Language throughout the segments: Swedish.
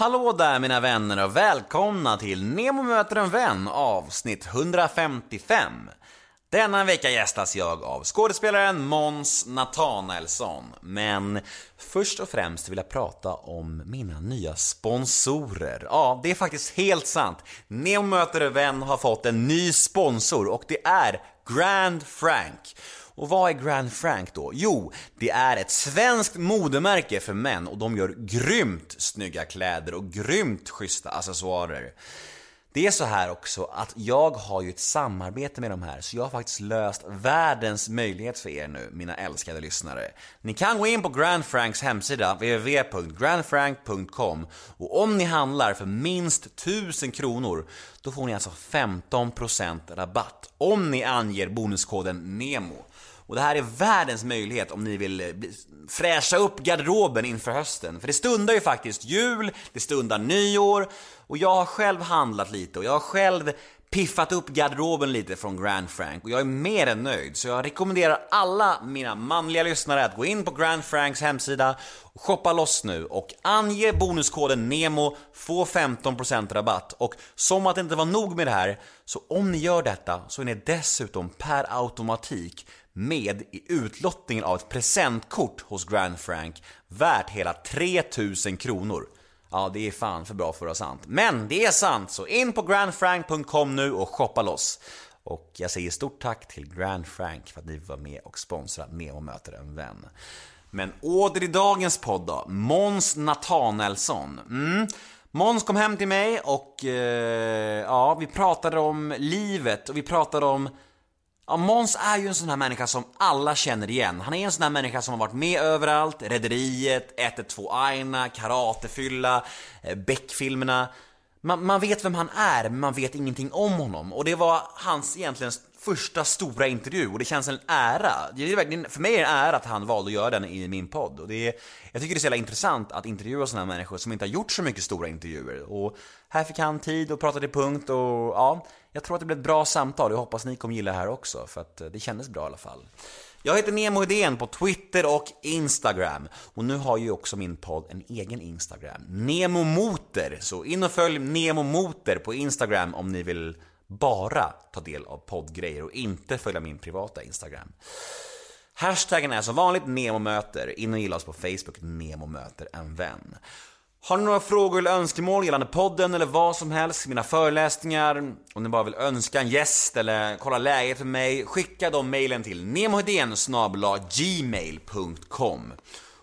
Hallå där mina vänner och välkomna till Nemo möter en vän avsnitt 155. Denna vecka gästas jag av skådespelaren Måns Nathanaelsson. Men först och främst vill jag prata om mina nya sponsorer. Ja, det är faktiskt helt sant. Nemo möter en vän har fått en ny sponsor och det är Grand Frank. Och vad är Grand Frank då? Jo, det är ett svenskt modemärke för män och de gör grymt snygga kläder och grymt schyssta accessoarer. Det är så här också att jag har ju ett samarbete med de här, så jag har faktiskt löst världens möjlighet för er nu, mina älskade lyssnare. Ni kan gå in på Grand Franks hemsida, www.grandfrank.com och om ni handlar för minst 1000 kronor, då får ni alltså 15% rabatt om ni anger bonuskoden NEMO. Och det här är världens möjlighet om ni vill eh, fräscha upp garderoben inför hösten. För det stundar ju faktiskt jul, det stundar nyår och jag har själv handlat lite och jag har själv piffat upp garderoben lite från Grand Frank och jag är mer än nöjd. Så jag rekommenderar alla mina manliga lyssnare att gå in på Grand Franks hemsida och shoppa loss nu och ange bonuskoden NEMO, få 15% rabatt. Och som att det inte var nog med det här, så om ni gör detta så är ni dessutom per automatik med i utlottningen av ett presentkort hos Grand Frank värt hela 3000 kronor. Ja, det är fan för bra för att vara sant. Men det är sant, så in på grandfrank.com nu och shoppa loss. Och jag säger stort tack till Grand Frank för att ni var med och sponsrade Nemo möter en vän. Men åter i dagens podd då, Måns Nathanaelsson. Mm. Måns kom hem till mig och eh, ja, vi pratade om livet och vi pratade om Ja, Måns är ju en sån här människa som alla känner igen. Han är en sån här människa som har varit med överallt. Rederiet, 112 Aina, Karatefylla, eh, Beck-filmerna. Man, man, vet vem han är, men man vet ingenting om honom. Och det var hans egentligen första stora intervju och det känns en ära. Det är verkligen, för mig är det en ära att han valde att göra den i min podd. Och det är, jag tycker det är så jävla intressant att intervjua sådana här människor som inte har gjort så mycket stora intervjuer. Och här fick han tid och pratade punkt och ja, jag tror att det blev ett bra samtal jag hoppas ni kommer gilla det här också för att eh, det kändes bra i alla fall. Jag heter Nemo Hedén på Twitter och Instagram. Och nu har ju också min podd en egen Instagram, Nemo Motor. Så in och följ Nemo Motor på Instagram om ni vill bara ta del av poddgrejer och inte följa min privata Instagram. Hashtaggen är som vanligt NEMOMÖTER. In och gilla oss på Facebook, Nemo möter en vän. Har ni några frågor eller önskemål gällande podden eller vad som helst, mina föreläsningar, om ni bara vill önska en gäst eller kolla läget för mig, skicka de mejlen till nemohedén gmail.com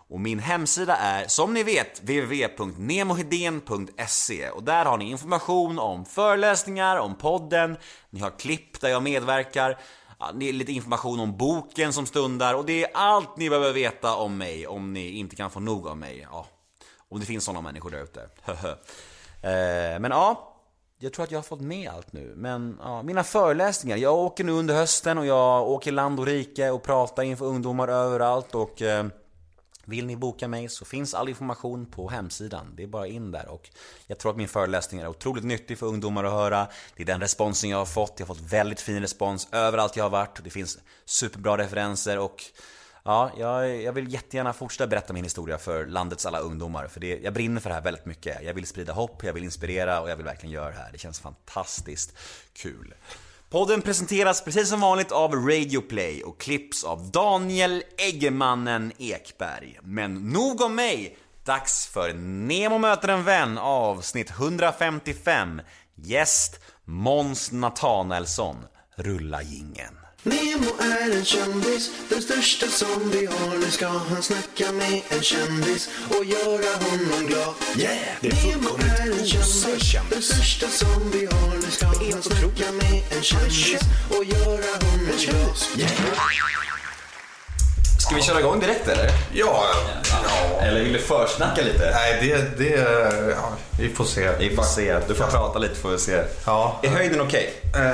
och min hemsida är, som ni vet, www.nemohedén.se och där har ni information om föreläsningar, om podden, ni har klipp där jag medverkar, lite information om boken som stundar. Och det är allt ni behöver veta om mig om ni inte kan få nog av mig. Ja, om det finns sådana människor där ute. Eh, men ja, jag tror att jag har fått med allt nu. Men ja, mina föreläsningar. Jag åker nu under hösten och jag åker land och rike och pratar inför ungdomar överallt och eh, vill ni boka mig så finns all information på hemsidan. Det är bara in där och jag tror att min föreläsning är otroligt nyttig för ungdomar att höra. Det är den responsen jag har fått. Jag har fått väldigt fin respons överallt jag har varit. Det finns superbra referenser och Ja, jag, jag vill jättegärna fortsätta berätta min historia för landets alla ungdomar. För det, jag brinner för det här väldigt mycket. Jag vill sprida hopp, jag vill inspirera och jag vill verkligen göra det här. Det känns fantastiskt kul. Podden presenteras precis som vanligt av Radioplay och klipps av Daniel Eggemannen Ekberg. Men nog om mig! Dags för Nemo möter en vän avsnitt 155. Gäst Måns Nathanaelson, Rulla gingen. Nemo är en kändis, den största som vi har. Nu ska han snacka med en kändis och göra honom glad. Yeah! Det är Nemo är en kändis, den största som vi har. Nu ska han snacka med en kändis och göra honom glad. Yeah! Ska vi köra igång direkt eller? Ja, ja. Eller vill du försnacka lite? Nej, det, det, ja, vi får se. Vi får se, du får prata lite får vi se. Ja. Är höjden okej? Eh,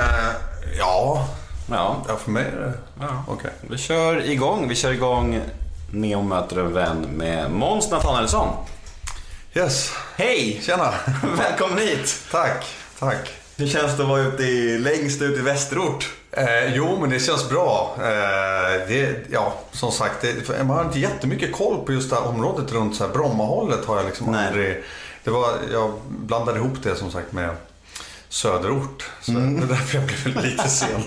ja. Ja. ja, för mig är det ja. okej. Vi kör igång, vi kör igång Neo möter en vän med Måns Nathanaelsson. Yes. Hej! Tjena. Välkommen hit! Tack, tack. Hur känns det att vara ute i, längst ut i västerort? Eh, jo, men det känns bra. Eh, det, ja, som sagt, det, man har inte jättemycket koll på just det här området runt så här Brommahållet har jag liksom Nej. aldrig Det var, jag blandade ihop det som sagt med söderort. Så det är därför jag blev lite sen.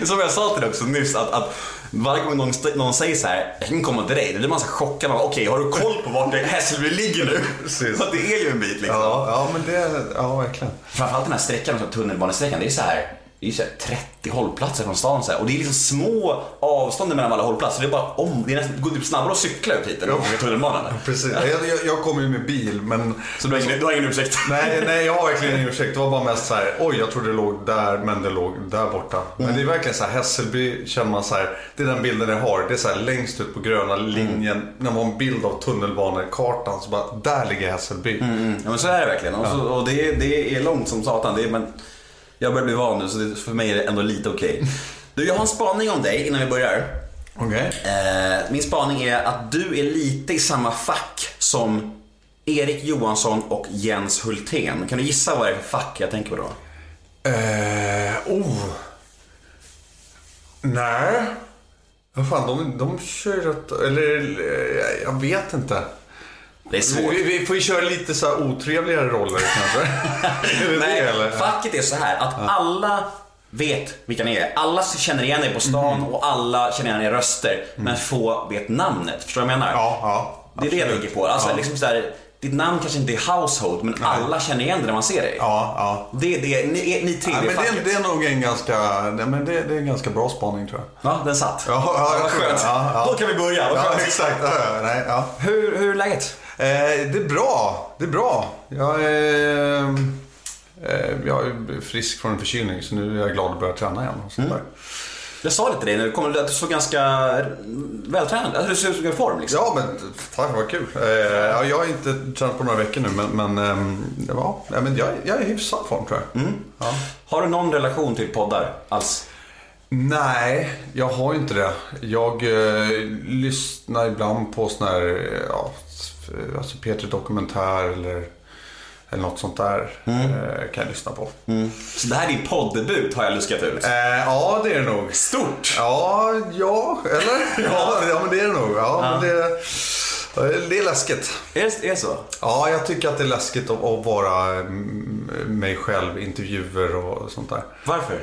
Det som jag sa till dig också nyss, att, att varje gång någon, någon säger så här, jag kan komma till dig, då blir man så chockad. Okej, har du koll på vart det- Hässelby ligger nu? Precis. Så det är ju en bit liksom. Ja, ja men det, ja verkligen. Framförallt den här sträckan, tunnelbanesträckan, det är så här, det är här 30 hållplatser från stan så här, och det är liksom små avstånd mellan alla hållplatser. Det är bara om, det är nästan, går typ snabbare att cykla ut hit än att åka tunnelbanan. Precis. Jag, jag, jag kommer ju med bil men Så du har ingen, du har ingen ursäkt? Nej, nej, jag har verkligen ingen ursäkt. Det var bara mest så här, oj, jag trodde det låg där, men det låg där borta. Men det är verkligen så här, Hässelby känner man så här, det är den bilden jag har. Det är så här längst ut på gröna linjen, när man har en bild av tunnelbanekartan, så bara, där ligger Hässelby. Ja men så är det verkligen. Och, så, och det, är- det är långt som satan. Det är, men jag börjar bli van nu så det, för mig är det ändå lite okej. Du, jag har en spaning om dig innan vi börjar. Okej. Eh, min spaning är att du är lite i samma fack som Erik Johansson och Jens Hultén. Kan du gissa vad det är för fack jag tänker på då? Eh, oh. Nej. Vad fan, de, de kör rätt, eller eh, jag vet inte. Det är svårt. Vi, vi får ju köra lite så här otrevligare roller kanske. är det Nej, det eller? facket är så här att alla vet vilka ni är. Alla känner igen dig på stan Mhm. och alla känner igen era röster. Men få vet namnet. Förstår du vad jag menar? Mm. Ja, ja. Det är det jag tänker på. Alltså, ja. liksom så här, ditt namn kanske inte är household, men alla känner igen dig när man ser dig. Ja, ja. Det är det, ni, ni tre, Ja, det men det, det är nog en ganska, nej, men det, det är en ganska bra spaning tror jag. Ja, den satt. Ja, ja, det. skönt. Ja, ja. Då kan vi börja. Vad Ja, exakt. Ja, ja, nej, ja. Hur, hur är läget? Eh, det är bra. Det är bra. Jag är, eh, jag är frisk från en förkylning så nu är jag glad att börja träna igen. Och sånt där. Jag sa lite det när du kom, att du såg ganska vältränad Alltså, du ser ut som i form liksom. Ja, men tack vad kul. Eh, ja, jag har inte tränat på några veckor nu men, men, ehm, ja, men jag, jag är i hyfsad form tror jag. Ja. Har du någon relation till poddar alls? Nej, jag har inte det. Jag eh, lyssnar ibland på sån här, ja, alltså Peter Dokumentär eller, eller något sånt där. Eh, kan jag lyssna på. Så det här är din poddebut har jag luskat ut. Eh, ja, det är det nog. Stort! Ja, ja, eller? Ja, ja men det är det nog. Ja, Men det, det är läskigt. Är det, så? Ja, jag tycker att det är läskigt att, att vara mm, mig själv, intervjuer och sånt där. Varför?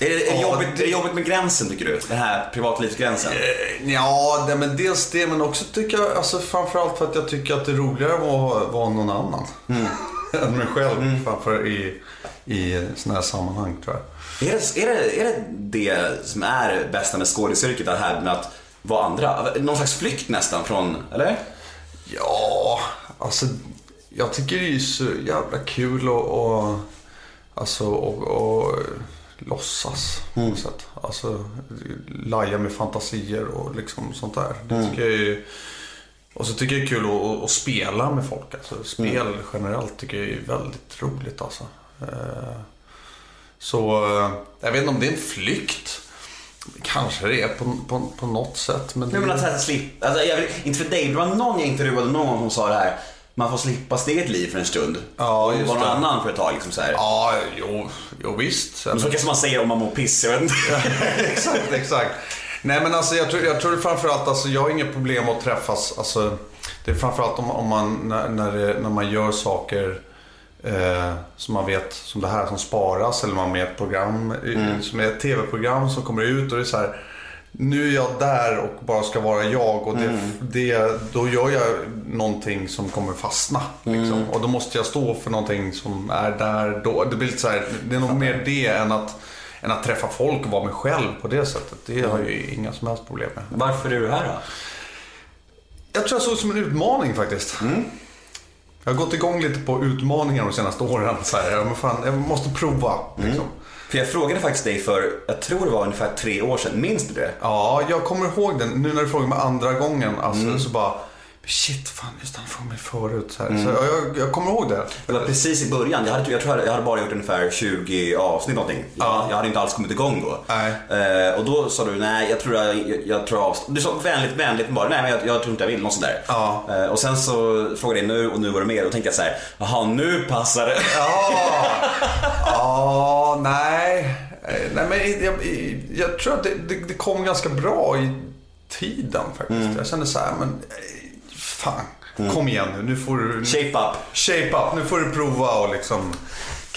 Är det, är, det jobbigt, det- är det jobbigt med gränsen tycker du? Den här privatlivsgränsen? Eh, Ja, det, men dels det, men också tycker jag, alltså framförallt för att jag tycker att det är roligare att vara, vara någon annan. än mig själv framför i, i sådana här sammanhang tror jag. Är det, är, det, är det det som är bästa med skådisyrket, det här med att vara andra? Någon slags flykt nästan från, eller? Ja, alltså jag tycker det är så jävla kul att och, alltså, och, och låtsas på något sätt. Alltså laja med fantasier och liksom sånt där. Det tycker jag är, och så tycker jag det är kul att, att spela med folk. Alltså, spel generellt tycker jag är väldigt roligt alltså. Eh, Så eh, jag vet inte om det är en flykt. Kanske det är på, på, på något sätt. Men Jag menar att så här, slip, alltså, jag vill, inte för dig, det var någon jag intervjuade någon gång som sa det här. Man får slippa sitt eget liv för en stund. Ja, och just vara någon annan för ett tag. Liksom, så här. Ja, jo, jo visst. Men Så kanske man säger om man mår piss, jag vet inte. exakt, exakt. Nej men alltså jag tror, jag tror framförallt, alltså jag har inget problem att träffas. Alltså, det är framförallt om, om man, när, när, det, när man gör saker eh, som man vet, som det här som sparas. Eller man är med i ett program, mm. som är ett tv-program som kommer ut och det är så här. Nu är jag där och bara ska vara jag och det, det, då gör jag någonting som kommer fastna. Liksom. Och då måste jag stå för någonting som är där då. Det blir lite så här, det är nog mer det än att, än att träffa folk och vara mig själv på det sättet. Det har jag ju inga som helst problem med. Varför är du här då? Jag tror jag såg det som en utmaning faktiskt. Jag har gått igång lite på utmaningar de senaste åren. Så här, men fan, jag måste prova. Liksom. För jag frågade faktiskt dig för, jag tror det var ungefär tre år sedan, minns du det? Ja, jag kommer ihåg den. Nu när du frågar mig andra gången. Alltså, Så bara, shit, fan just han frågade mig förut. Så här. Så jag, jag, kommer ihåg det. Det var precis i början, jag, hade, jag tror jag hade bara gjort ungefär 20 avsnitt någonting. Jag, Ja. jag hade inte alls kommit igång då. Nej. Eh, och då sa du, nej jag tror jag, jag, jag tror avst- Du sa vänligt, vänligt bara, nej men jag, jag tror inte jag vill, något sånt där. Ja. Eh, och sen så frågade jag nu och nu var det mer. Då tänkte jag så här, jaha nu passar det. Ja, ja nej. Eh, Nej, men jag, jag tror att det, det, det kom ganska bra i tiden faktiskt. Jag kände så här, men fan. kom igen nu, nu får du... Shape up. Shape up, nu får du prova och liksom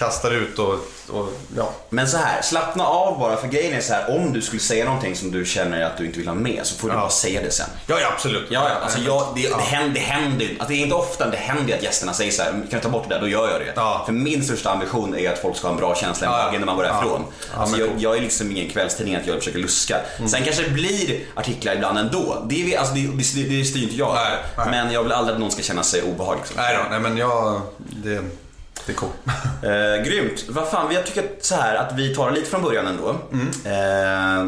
kasta ut och, och ja. Men så här, slappna av bara för grejen är så här, om du skulle säga någonting som du känner att du inte vill ha med så får du Ja. bara säga det sen. Ja, ja absolut. Ja, ja, alltså jag, det, det händer, det händer alltså det är inte ofta det händer att gästerna säger så här, kan du ta bort det där? Då gör jag det. Ja. För min största ambition är att folk ska ha en bra känsla i Ja, ja. magen när man går Ja. därifrån. Ja, alltså jag, jag är liksom ingen kvällstidning att jag försöker luska. Sen kanske det blir artiklar ibland ändå. Det, är, alltså det, det, det styr inte jag Nej, nej. Men jag vill aldrig att någon ska känna sig obehaglig. Liksom. Nej då, nej men jag, det, det är coolt. Eh, grymt. Vad fan, jag tycker så här att vi tar det lite från början ändå. Eh,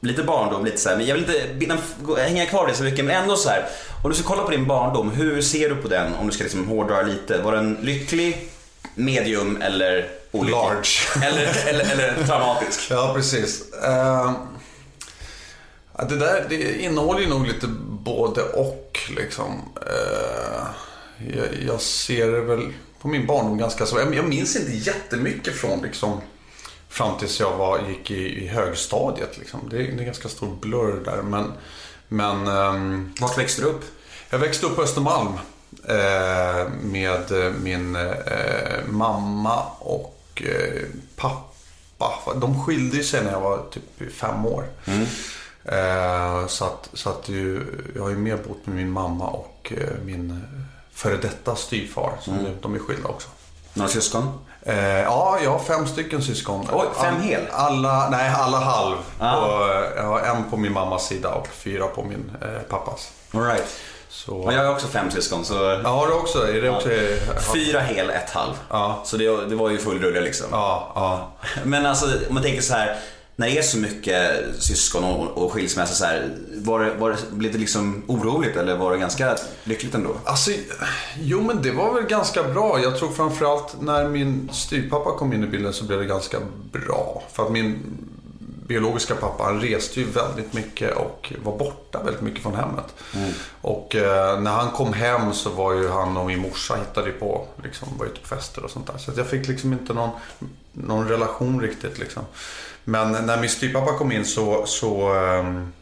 lite barndom, lite så här, men jag vill inte binda, hänga kvar det så mycket, men ändå så här. Om du ska kolla på din barndom, hur ser du på den? Om du ska liksom hårdra lite. Var den lycklig, medium eller olycklig? Large. Eller, eller, eller traumatisk? Ja, precis. Ja, det där det innehåller ju nog lite både och liksom. Eh, jag, jag ser det väl på min barndom ganska så. Jag, minns inte jättemycket från liksom fram tills jag var, gick i, i högstadiet. Liksom. Det, är- det är en ganska stor blur där. Men, men ehm, Vart växte du upp? jag växte upp på Östermalm eh, med eh, min eh, mamma och eh, pappa. De skilde sig när jag var typ fem år. Eh, så att, så att ju, jag har ju mer bott med min mamma och eh, min före detta styvfar. Som ju- De är skilda också. Några syskon? Eh, ja, jag har fem stycken syskon. Oj, fem hel? Alla, nej, alla halv. Ah. Och, eh, jag har en på min mammas sida och fyra på min eh, pappas. All right. Så... Ja, jag har också fem syskon, så Ja, har du också? Är det också... fyra hel, ett halv. Ja. Så det, det var ju full rulle liksom. Ja, ja. Men alltså om man tänker så här. När det är så mycket syskon och, och skilsmässa så här, var det, var det, blev det liksom oroligt eller var det ganska lyckligt ändå? Alltså, jo men det var väl ganska bra. Jag tror framförallt när min styvpappa kom in i bilden så blev det ganska bra. För att min biologiska pappa han reste ju väldigt mycket och var borta väldigt mycket från hemmet. Och eh, när han kom hem så var ju han och min morsa hittade på, liksom var ute på fester och sånt där. Så jag fick liksom inte någon, någon relation riktigt liksom. Men när min styvpappa kom in så, så ehm,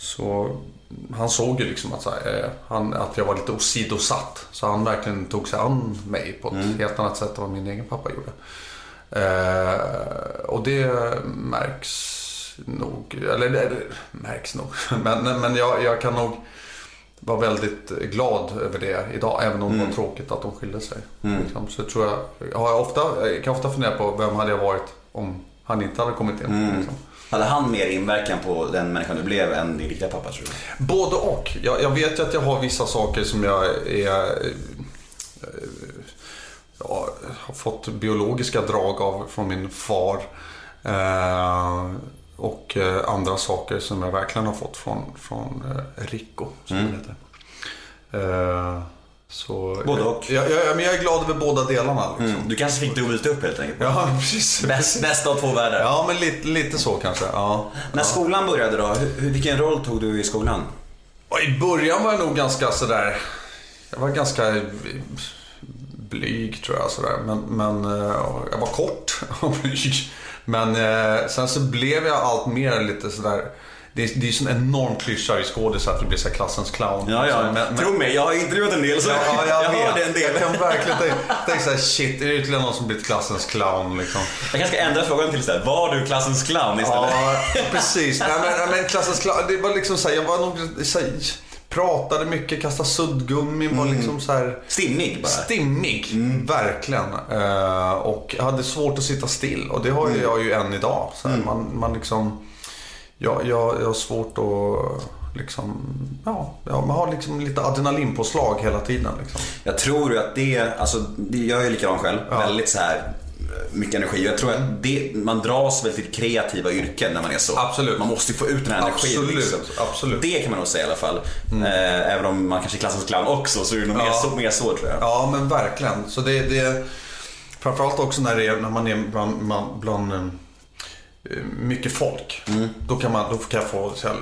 så han såg ju liksom att, så här, eh, han, att jag var lite åsidosatt. Så han verkligen tog sig an mig på ett helt annat sätt än vad min egen pappa gjorde. Eh, och det märks nog, eller det det märks nog. Men, men jag, jag kan nog vara väldigt glad över det idag. Även om det var tråkigt att de skilde sig. Liksom. Så tror jag, jag, har ofta, jag kan ofta fundera på vem hade jag varit om han inte hade kommit in. Liksom. Hade han mer inverkan på den människan du blev än din riktiga pappa tror du? Både och. Jag, jag vet ju att jag har vissa saker som jag är... eh, Jag har fått biologiska drag av från min far. Eh, och eh, andra saker som jag verkligen har fått från, från eh, Rico, som han heter. Eh, så, Både och. Jag, jag, men jag är glad över båda delarna. Liksom. Du kanske fick dubbelt upp helt enkelt? Ja, precis. Bäst, bästa av två världar. Ja, men lite, lite så kanske. Ja. När skolan började då, vilken roll tog du i skolan? I början var jag nog ganska sådär... Jag var ganska blyg tror jag. Sådär. Men, men jag var kort och blyg. Men eh, sen så blev jag allt mer lite sådär... Det är, det är ju sån enorm klyscha i skådisar att du blir så klassens clown. Ja, ja. Så, men, men, Tro mig, jag har intervjuat en del så Ja, jag, jag hörde en del. Jag kan verkligen tänka, tänka såhär, shit, är det ytterligare någon som blivit klassens clown liksom? Jag kanske ska ändra frågan till såhär, var du klassens clown istället? Ja, precis. Nej, men, men klassens clown, det var liksom såhär, jag var nog såhär, pratade mycket, kastade suddgummi, var liksom såhär Stimmig bara. stimmig. Verkligen. Eh, och jag hade svårt att sitta still och det har ju jag ju än idag. Så här, man, man liksom, jag, jag, jag har svårt att liksom, ja, ja, man har liksom lite adrenalinpåslag hela tiden. Liksom. Jag tror ju att det, alltså det- jag är likadan själv. Väldigt så här mycket energi. Jag tror att det, man dras väl till kreativa yrken när man är så. Absolut. Man måste ju få ut den här energin. Absolut, Liksom. absolut. Det kan man nog säga i alla fall. Eh, även om man kanske är klassens clown också så är det nog mer, Ja. så, mer så tror jag. Ja, men verkligen. Så det, det framförallt också när, det är, när man är bland, bland, bland eh, mycket folk. Då, kan man, då kan jag få här,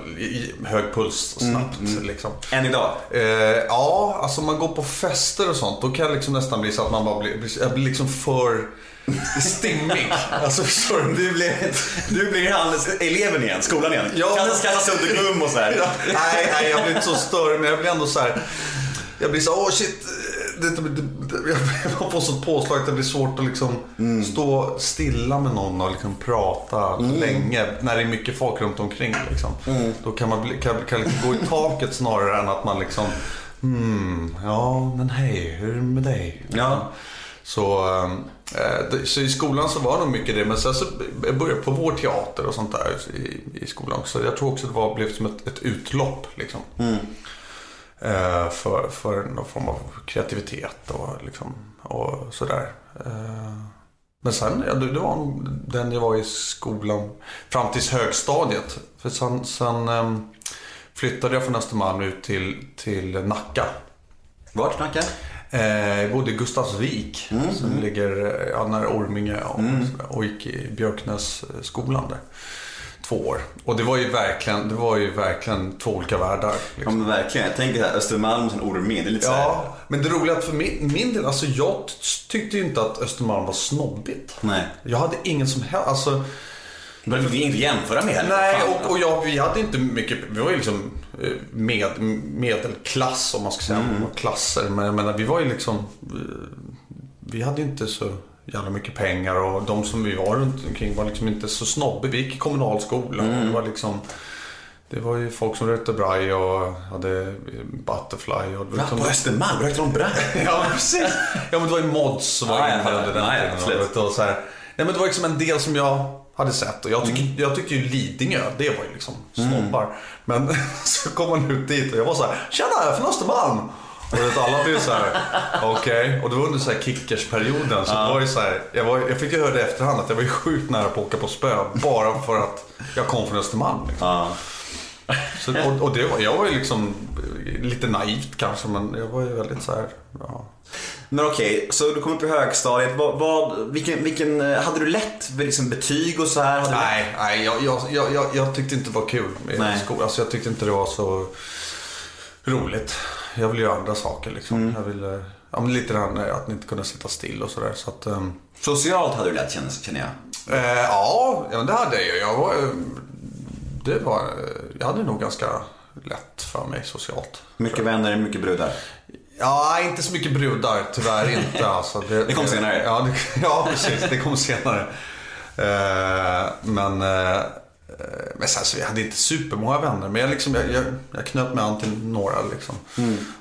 hög puls snabbt. Liksom. Än idag. Eh, ja, alltså man går på fester och sånt. Då kan jag liksom nästan bli så att man bara blir, blir- jag blir liksom för stimmig. alltså förstår du? Du blir, du blir han, eleven igen, skolan igen. Ja, Kasta, men- kasta suddgum och så här. Ja, nej, nej, jag blir inte så större men jag blir ändå så här. jag blir så åh shit. Det, det, det, jag får sånt påslag att det blir svårt att liksom stå stilla med någon och liksom prata länge. När det är mycket folk runt omkring. Liksom. Då kan man kan, kan liksom gå i taket snarare än att man liksom Hmm, ja men hej, hur är det med dig? Ja. Så, eh, det- så i skolan så var det nog mycket det. Men sen så jag började på vår teater och sånt där i, i skolan också. Jag tror också det var, blev som ett, ett utlopp liksom. Eh, för, för någon form av kreativitet och, liksom, och sådär. Eh, men sen, ja, det, det var den jag var i skolan fram tills högstadiet. För sen, sen ehm, flyttade jag från Östermalm ut till, till Nacka. Vart snackar? Eh, jag bodde i Gustavsvik som ligger eh, ja, nära Orminge och, och gick i Björknässkolan där. Två år. Och det var ju verkligen, det var ju verkligen två olika världar. Ja Liksom. men verkligen. Jag tänker här, Östermalm och sen Orminge. Det är lite så här- Ja, men det roliga för min, min del, alltså jag tyckte ju inte att Östermalm var snobbigt. Nej. Jag hade ingen som helst, alltså Men inget att jämföra med heller. Nej, och, och jag, vi hade inte mycket, vi var ju liksom med, medelklass om man ska säga, mm. klasser. Men jag menar, vi var ju liksom, vi hade inte så jävla mycket pengar och de som vi var runt omkring var liksom inte så snobbiga. Vi gick i kommunal skola och det var liksom det var ju folk som rökte braj och hade butterfly. Och Va, liksom, på Östermalm? Rökte de braj? Ja, precis. Ja, men det var ju mods som var Ja, den Ja, ja, vet du, och så här. Nej, men det var liksom en del som jag hade sett. Och jag, tycker, Mm. jag tyckte ju Lidingö, det var ju liksom snobbar. Men så kom man ut dit och jag var så här, tjena, jag är från Östermalm. Och vet, alla blev så här, okej. Och det var under så här kickersperioden. Så det var ju så här, jag, var, jag fick ju höra det i efterhand att jag var ju sjukt nära på att åka på spö. Bara för att jag kom från Östermalm. Liksom. Så, och, och det var, jag var ju liksom lite naivt kanske, men jag var ju väldigt så här, ja. Men okej, så du kom upp i högstadiet. Vad, vad, vilken, vilken, eh, hade du lätt liksom betyg och så här? Hade Nej, nej jag, jag, jag, jag, tyckte inte det var kul med Nej. skolan. Alltså, jag tyckte inte det var så roligt. Jag ville göra andra saker liksom. Mm. Jag ville, ja, men lite det här med att inte kunna sitta still och sådär. Så att, ehm, Socialt hade du lätt känner, jag. eh, ja, ja, det hade jag. Jag var, eh, det var, eh, jag hade nog ganska lätt för mig socialt. Mycket vänner, mycket brudar. Ja, inte så mycket brudar, tyvärr inte. Alltså, Det kom senare. Ja, det, ja precis. Det kom senare. Eh, men, eh, men sen så vi hade inte supermånga vänner. Men jag, liksom, jag, jag, jag knöt mig an till några. Liksom.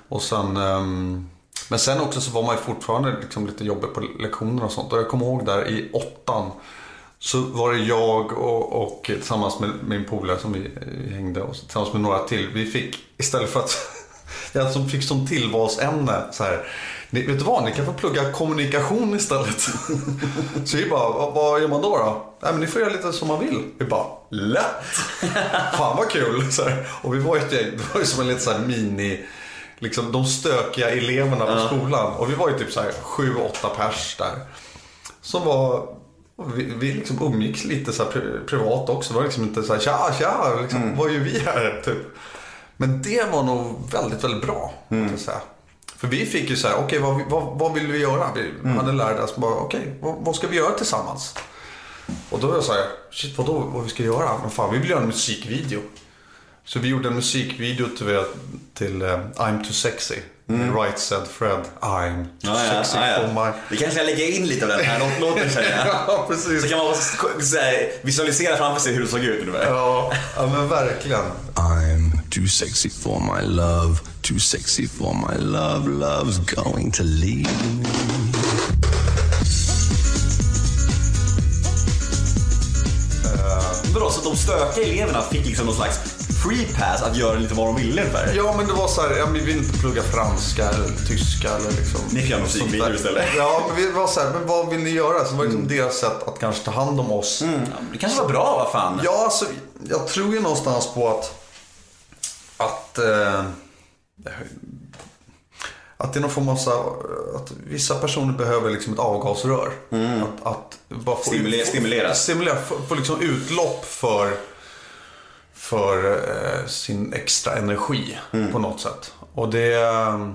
Och sen, ehm, men sen också så var man ju fortfarande liksom lite jobbig på lektioner och sånt. Och jag kommer ihåg där i åttan. Så var det jag och, och tillsammans med min polare som vi, vi hängde och tillsammans med några till. Vi fick istället för att jag som fick som tillvalsämne så här. Ni, vet du vad, ni kan få plugga kommunikation istället. så vi bara, vad, gör man då då? Nej men ni får göra lite som man vill. Vi bara, lätt! Fan vad kul! Så här. Och vi var ett gäng, det var ju som en lite så här mini, liksom de stökiga eleverna på skolan. Och vi var ju typ så här sju, åtta pers där. Som var och vi, vi liksom umgicks lite så privat också. Det var liksom inte så här tja, tja, liksom, vad gör vi här? Typ. Men det var nog väldigt, väldigt bra. jag säga. För vi fick ju så här, okej vad, vi- vad, vad vill vi göra? Vi hade lärare som bara, okej vad, vad ska vi göra tillsammans? Och då var jag så här, shit vadå vad vi ska göra? Men fan vi vill göra en musikvideo. Så vi gjorde en musikvideo till, till eh, I'm too sexy. Right said Fred, I'm too sexy for my... Vi kanske ska lägga in lite av den här låt- låten känner jag. ja, precis. Så kan man bara så här, visualisera framför sig hur det såg ut ungefär. Ja, ja men verkligen. I'm too sexy for my love, too sexy for my love. Love's going to leave me. Vadå, så de stökiga eleverna fick liksom någon slags free pass att göra lite vad de ville ungefär? Ja, men det var så här, ja, vi vill inte plugga franska eller tyska eller liksom. Ni får göra musikvideo sånt där. istället. Ja, men vi var så här, men vad vill ni göra? Så det var liksom deras sätt att kanske ta hand om oss. Ja, Det kanske var bra, vad fan. Ja, alltså, jag tror ju någonstans på att, att, eh, att det är någon form av så att vissa personer behöver liksom ett avgasrör. Att, att bara få Stimulera- stimuleras. Stimulera, få, få liksom utlopp för, för eh, sin extra energi på något sätt. Och det, eh,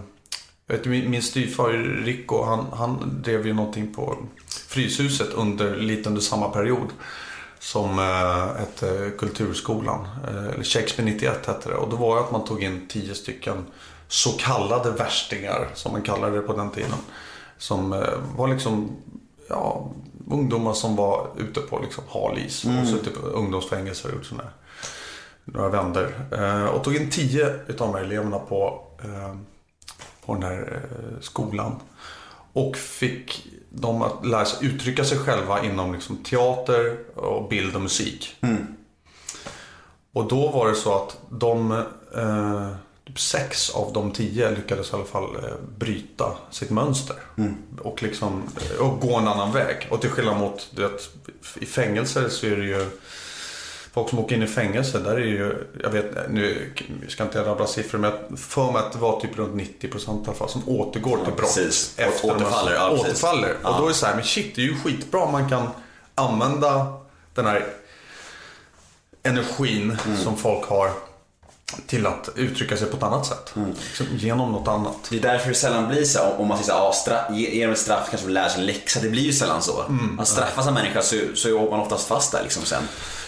jag vet, min, min styvfar Rico, han, han drev ju någonting på Fryshuset under, lite under samma period. Som eh, hette Kulturskolan. Eh, eller Shakespeare 91 hette det. Och då var det att man tog in tio stycken så kallade värstingar, som man kallade det på den tiden. Som eh, var liksom, ja, ungdomar som var ute på liksom hal is. Och suttit på ungdomsfängelser och gjort sådana några vänder. Eh, och tog in tio utav de här eleverna på, eh, på den här eh, skolan. Och fick dem att lära sig uttrycka sig själva inom liksom, teater, och bild och musik. Och då var det så att de, typ sex av de tio lyckades i alla fall bryta sitt mönster. Och liksom och gå en annan väg. Och till skillnad mot, vet, i fängelser så är det ju Folk som åker in i fängelse, där är ju, jag vet, nu ska inte jag rabbla siffror, men jag för mig att det var typ runt 90% i alla fall som återgår till brott. precis. Har- återfaller, ja, återfaller. Ja. Och då är det så här, men shit, det är ju skitbra om man kan använda den här energin Mm. som folk har till att uttrycka sig på ett annat sätt. Mm. Liksom genom något annat. Det är därför det sällan blir så om man säger ah, straff, ge, ge dem ett straff kanske de lär sig en läxa. Det blir ju sällan så. Mm. Man straffas en människa så, så åker man oftast fast där liksom sen.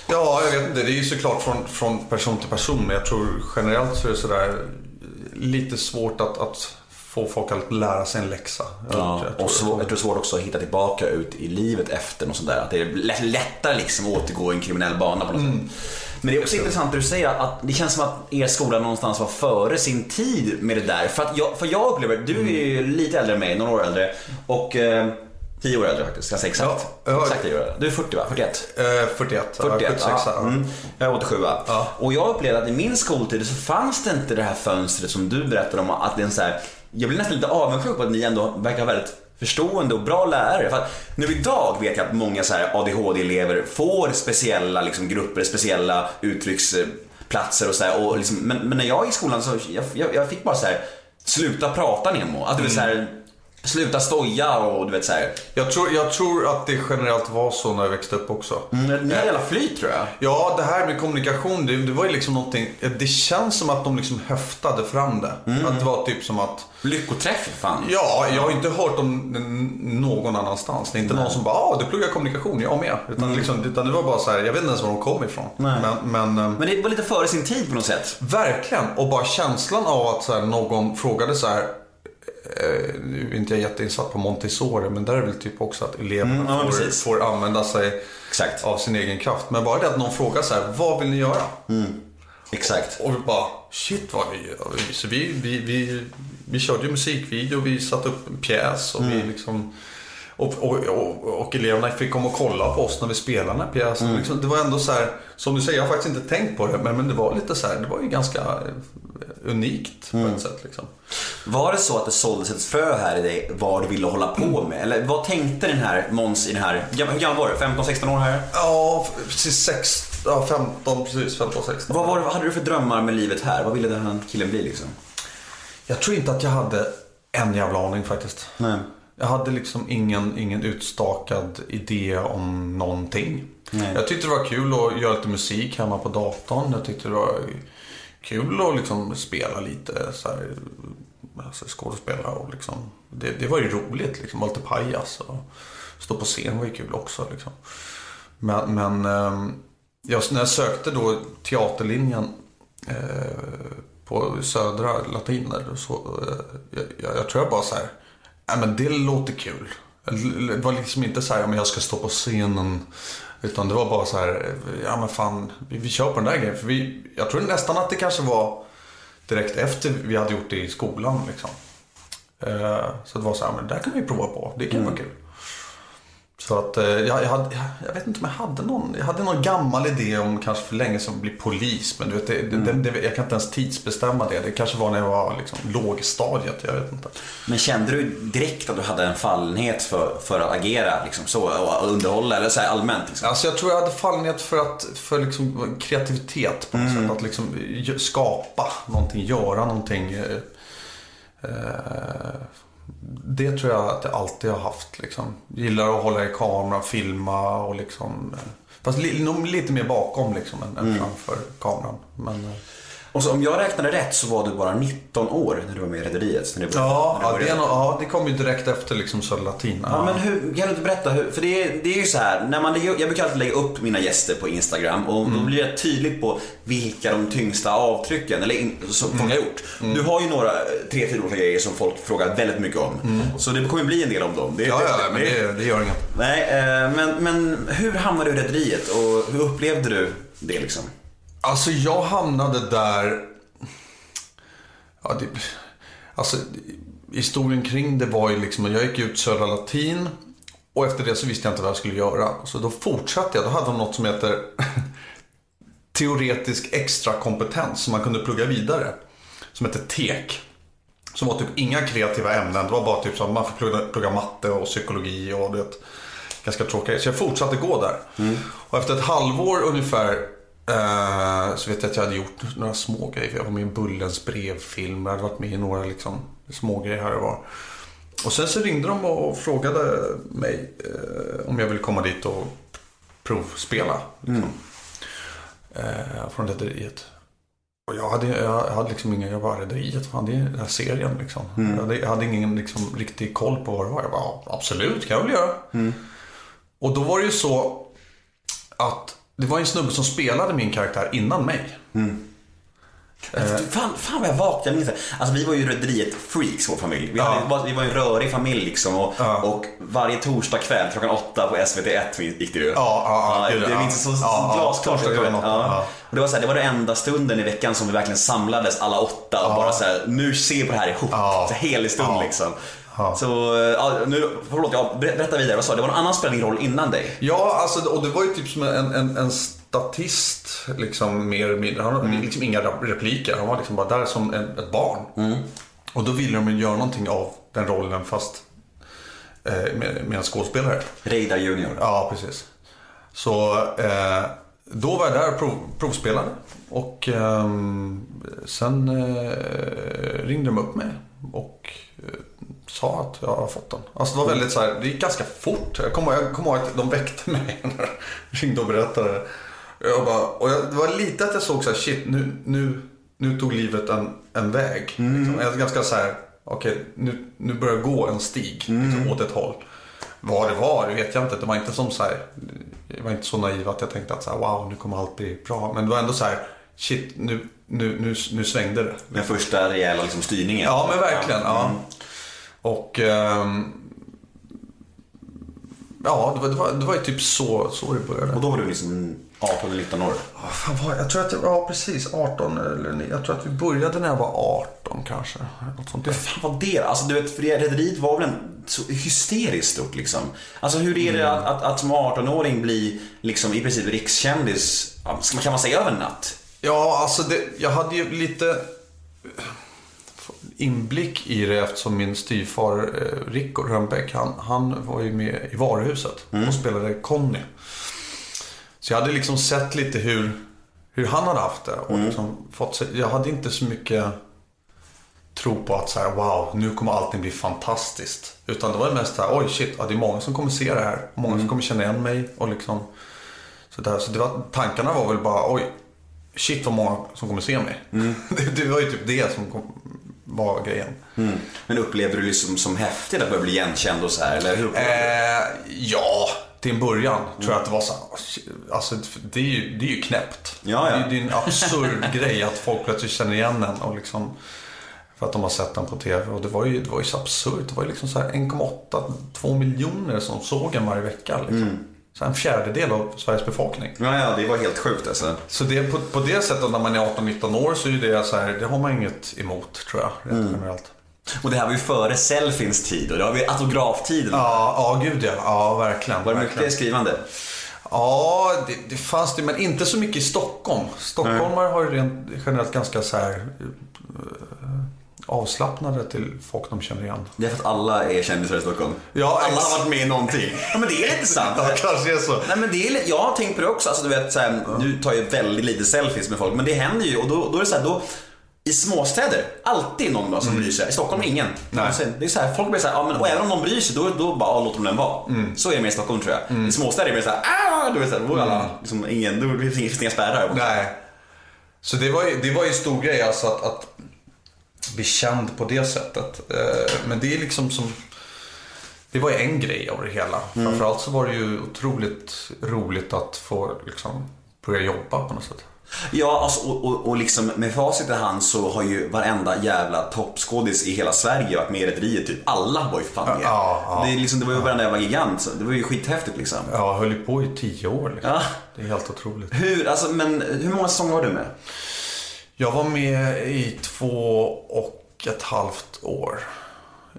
Ja, jag vet inte. Det är ju såklart från, från person till person. Men jag tror generellt så är det sådär lite svårt att, att få folk att lära sig en läxa. Jag- Ja, jag tror och svår, jag tror det är svårt också att hitta tillbaka ut i livet efter något sånt där. Att det är lätt, lättare liksom att återgå i en kriminell bana på något Mm. sätt. Men det är också intressant det du säger att det känns som att er skola någonstans var före sin tid med det där. För, att jag, för jag upplever, du är ju lite äldre än mig, några år äldre. Och eh, tio år äldre faktiskt, ganska exakt. Ja, ja. Exakt tio år äldre. Du är 40 va? 41? Eh, 41, ja, 41, 76. ja. ja. Mm. Jag är 87 Ja. Och jag upplevde att i min skoltid så fanns det inte det här fönstret som du berättade om. Att det är så här, jag blir nästan lite avundsjuk på att ni ändå verkar ha väldigt förstående och bra lärare. För att nu idag vet jag att många så ADHD-elever får speciella liksom, grupper, speciella uttrycksplatser och så här, och liksom, men, men när jag gick i skolan så jag, jag, jag fick bara så här sluta prata Nemo. Att du vet så här, sluta stoja och du vet så här. Jag, tror, jag tror att det generellt var så när jag växte upp också. Mm, Ni har jävla flyt tror jag. Ja, det här med kommunikation, det, det var ju liksom någonting. Det känns som att de liksom höftade fram det. Mm. Att det var typ som att Lyckoträff fan. Ja, jag har inte hört om någon annanstans. Det är inte någon som bara ah, du pluggar kommunikation, jag med. Utan, liksom, utan det var bara så här, jag vet inte ens var de kom ifrån. Nej. Men, men, ehm, Men det var lite före sin tid på något sätt. verkligen, och bara känslan av att så här, någon frågade så här. Eh, nu är inte jag jätteinsatt på Montessori, men där är det väl typ också att eleverna Mm, ja, får, får använda sig Exakt. av sin egen kraft. Men bara det att någon frågar så här, vad vill ni göra? Exakt. Och vi bara, shit vad vi gör. Så vi, vi, vi, vi körde ju musikvideo, vi satte upp en pjäs och vi liksom och, och, och, och eleverna fick komma och kolla på oss när vi spelade den här pjäsen. Liksom, det var ändå så här, som du säger, jag har faktiskt inte tänkt på det, men, men det var lite så här, det var ju ganska eh, unikt på ett sätt. Liksom. Var det så att det såldes ett frö här i dig vad du ville hålla på med? Eller vad tänkte den här Måns i den här, hur gammal var du? 15-16 år här? Ja, precis sex, ja, 15, precis 15, 16. Vad, vad hade du för drömmar med livet här? Vad ville den här killen bli liksom? Jag tror inte att jag hade en jävla aning faktiskt. Nej. Jag hade liksom ingen, ingen utstakad idé om någonting. Nej. Jag tyckte det var kul att göra lite musik hemma på datorn. Jag tyckte det var kul att liksom spela lite så här, alltså skådespela och liksom. Det, det var ju roligt liksom, vara lite pajas och stå på scen var ju kul också liksom. Men, men ehm, jag, när jag sökte då teaterlinjen eh, på Södra Latiner så eh, jag, jag tror jag bara så här, ja men det låter kul. Det var liksom inte så här, men jag ska stå på scenen. Utan det var bara så här, ja men fan, vi, vi kör på den där grejen. För vi, jag tror nästan att det kanske var direkt efter vi hade gjort det i skolan. Liksom. Eh, så det var så här, men det där kan vi prova på. Det kan vara kul. Så att eh, jag, jag, hade, jag vet inte om jag hade någon, jag hade någon gammal idé om kanske för länge sedan bli polis. Men du vet, det, det, det, jag kan inte ens tidsbestämma det. Det kanske var när jag var liksom, lågstadiet, jag vet inte. Men kände du direkt att du hade en fallenhet för, för att agera liksom så och underhålla eller så allmänt? Liksom? Alltså jag tror jag hade fallenhet för, att, för liksom kreativitet på något sätt. Att liksom skapa någonting, göra någonting. eh, eh, Det tror jag att jag alltid har haft. Liksom. Gillar att hålla i kameran, filma och liksom. eh, Fast li, nog lite mer bakom liksom än, än framför kameran. Men, eh, Och så om jag räknade rätt så var du bara 19 år när du var med i Rederiet. Ja, ja, det, ja, det kom ju direkt efter liksom Södra Latin. Ja, men hur, kan du inte berätta hur, för det är, det är ju så här, när man jag brukar alltid lägga upp mina gäster på Instagram och då blir det tydligt på vilka de tyngsta avtrycken eller in, som folk har gjort. Du har ju några, tre, fyra olika grejer som folk frågar väldigt mycket om. Så det kommer ju bli en del om dem. Det, Ja, ja, det- men det, det gör inget. Nej, eh, men, men hur hamnade du i Rederiet och hur upplevde du det liksom? Alltså jag hamnade där... Ja, det, alltså historien kring det var ju liksom, jag gick ut Södra Latin och efter det så visste jag inte vad jag skulle göra. Så då fortsatte jag, då hade de något som heter teoretisk extra kompetens som man kunde plugga vidare. Som heter TEK. Som var typ inga kreativa ämnen. Det var bara typ så att man fick plugga, plugga matte och psykologi och du vet, ganska tråkiga. Så jag fortsatte gå där. Och efter ett halvår ungefär eh, så vet jag att jag hade gjort några små grejer. Jag var med i en Bullens brevfilm. Jag hade varit med i några liksom, små grejer här och var. Och sen så ringde de och frågade mig eh, om jag ville komma dit och provspela. Liksom. Eh, från Rederiet. Och jag hade, jag hade liksom ingen, jag bara Rederiet, fan det är den här serien liksom. Jag, hade, jag hade ingen liksom, riktig koll på vad det var. Jag bara, "Ja, absolut, kan jag väl göra. Och då var det ju så att det var en snubbe som spelade min karaktär innan mig. Fan, fan vad jag vaknade, jag minns det. Alltså vi var ju Rederiet freaks vår familj. Vi, hade, var- vi var en rörig familj liksom och, och varje torsdag kväll klockan åtta på SVT1 gick det ju. Ja, ja, ja, det ja. minns så Ja, ja, glasklart. Ja. ja. Och det var så här, det var den enda stunden i veckan som vi verkligen samlades alla åtta och bara så här, nu ser vi på det här ihop. Ja. Så helig stund Ja. liksom. Ja. Så, ja, nu, förlåt, ja, ber- berätta vidare. Vad sa du? Det var någon annan spelade roll innan dig? Ja, alltså, och det var ju typ som en, en, en statist, liksom mer eller mindre. Han hade liksom inga repliker. Han var liksom bara där som en, ett barn. Och då ville de ju göra någonting av den rollen fast eh, med, med en skådespelare. Reidar Junior. Ja, precis. Så eh, då var jag där och prov, provspelade. Och ehm, sen eh, ringde de upp mig och eh, sa att jag har fått den. Alltså det var väldigt så här, det gick ganska fort. Jag kommer jag ihåg att de väckte mig när de ringde och berättade. Jag bara, och jag, det var lite att jag såg så här, shit nu, nu, nu tog livet en, en väg. Liksom. Jag ganska så här, okej nu, nu börjar jag gå en stig liksom, åt ett håll. Vad det var, det vet jag inte. Det var inte som så här, jag var inte så naiv att jag tänkte att så här, wow, nu kommer allt bli bra. Men det var ändå så här, shit, nu, nu, nu, nu svängde det. Den första rejäla liksom, styrningen. Ja, men verkligen. Ja. Mm. Och ehm, ja, det var, det, var, det var ju typ så, så det började. Och då var du liksom 18 eller 19 år. Vad fan var jag? tror att det var precis 18 eller jag tror att vi började när jag var 18 kanske. Något sånt där. Fan vad det Alltså du vet, för Rederiet var väl en så hysteriskt stort liksom. Alltså hur är Mm. det att, att, att som 18-åring bli liksom i princip rikskändis, ja, kan man säga över en natt? Ja, alltså det, jag hade ju lite inblick i det eftersom min styvfar eh, Rico Rönnbäck, han, han var ju med i Varuhuset och spelade Conny. Så jag hade liksom sett lite hur, hur han hade haft det. Och liksom fått, jag hade inte så mycket tro på att så här, wow, nu kommer allting bli fantastiskt. Utan det var mest så här, oj shit, ja, det är många som kommer se det här. Många som kommer känna igen mig. Och liksom, så där. Så det var, tankarna var väl bara, oj, shit vad många som kommer se mig. det, det var ju typ det som kom, var grejen. Men upplevde du det liksom som häftigt att börja bli igenkänd och så här? Eller hur? Eh, ja, till en början tror jag att det var så här, Alltså det är ju, det är ju knäppt. Ja, ja. Det, är, det är en absurd grej att folk plötsligt känner igen en och liksom för att de har sett den på TV. Och det var ju, det var ju så absurt. Det var ju liksom så här 1,8-2 miljoner som såg en varje vecka. Liksom. Så en fjärdedel av Sveriges befolkning. Ja, ja, det var helt sjukt alltså. Så det, på, på det sättet när man är 18-19 år så är det så här, det har man inget emot tror jag. Rent generellt. Och det här var ju före selfiens tid och det var ju autograftiden. Ja, ja gud ja. Ja, verkligen. Var det verkligen. mycket skrivande? Ja, det, det fanns det, men inte så mycket i Stockholm. Stockholmare har ju rent generellt ganska så här eh, avslappnade till folk de känner igen. Det är för att alla är kändisar i Stockholm. Ja, alla har varit med i någonting. Ja, men det är lite sant. Ja, kanske är så. Nej men det är jag har tänkt på det också. Alltså, du vet, så här, Du tar ju väldigt lite selfies med folk, men det händer ju och då, då är det så här, då i småstäder, alltid någon då som bryr sig. I Stockholm ingen. Nej. Alltså, Det är så här, folk blir så här, ja, men, och även om någon bryr sig, då, då bara, ja, låter de den vara. Så är det med i Stockholm tror jag. I småstäder är det så här, ah! Du vet, så här, då alla, liksom, ingen, då finns det inga spärrar. Nej. Så det var ju, det var ju stor grej alltså att, att bli känd på det sättet. Eh, Men det är liksom som... Det var ju en grej av det hela. Mm. Framförallt så var det ju otroligt roligt att få liksom börja jobba på något sätt. Ja, alltså, och, och, och liksom med facit i hand så har ju varenda jävla toppskådis i hela Sverige varit med i Rederiet. Typ alla var ju fan med. Ja, ja. det, är liksom, det var ju varenda jävla gigant. Det var ju skithäftigt liksom. Jag höll ju på i tio år. Liksom. Ja. Det är helt otroligt. Hur, alltså, men hur många säsonger var du med? Jag var med i två och ett halvt år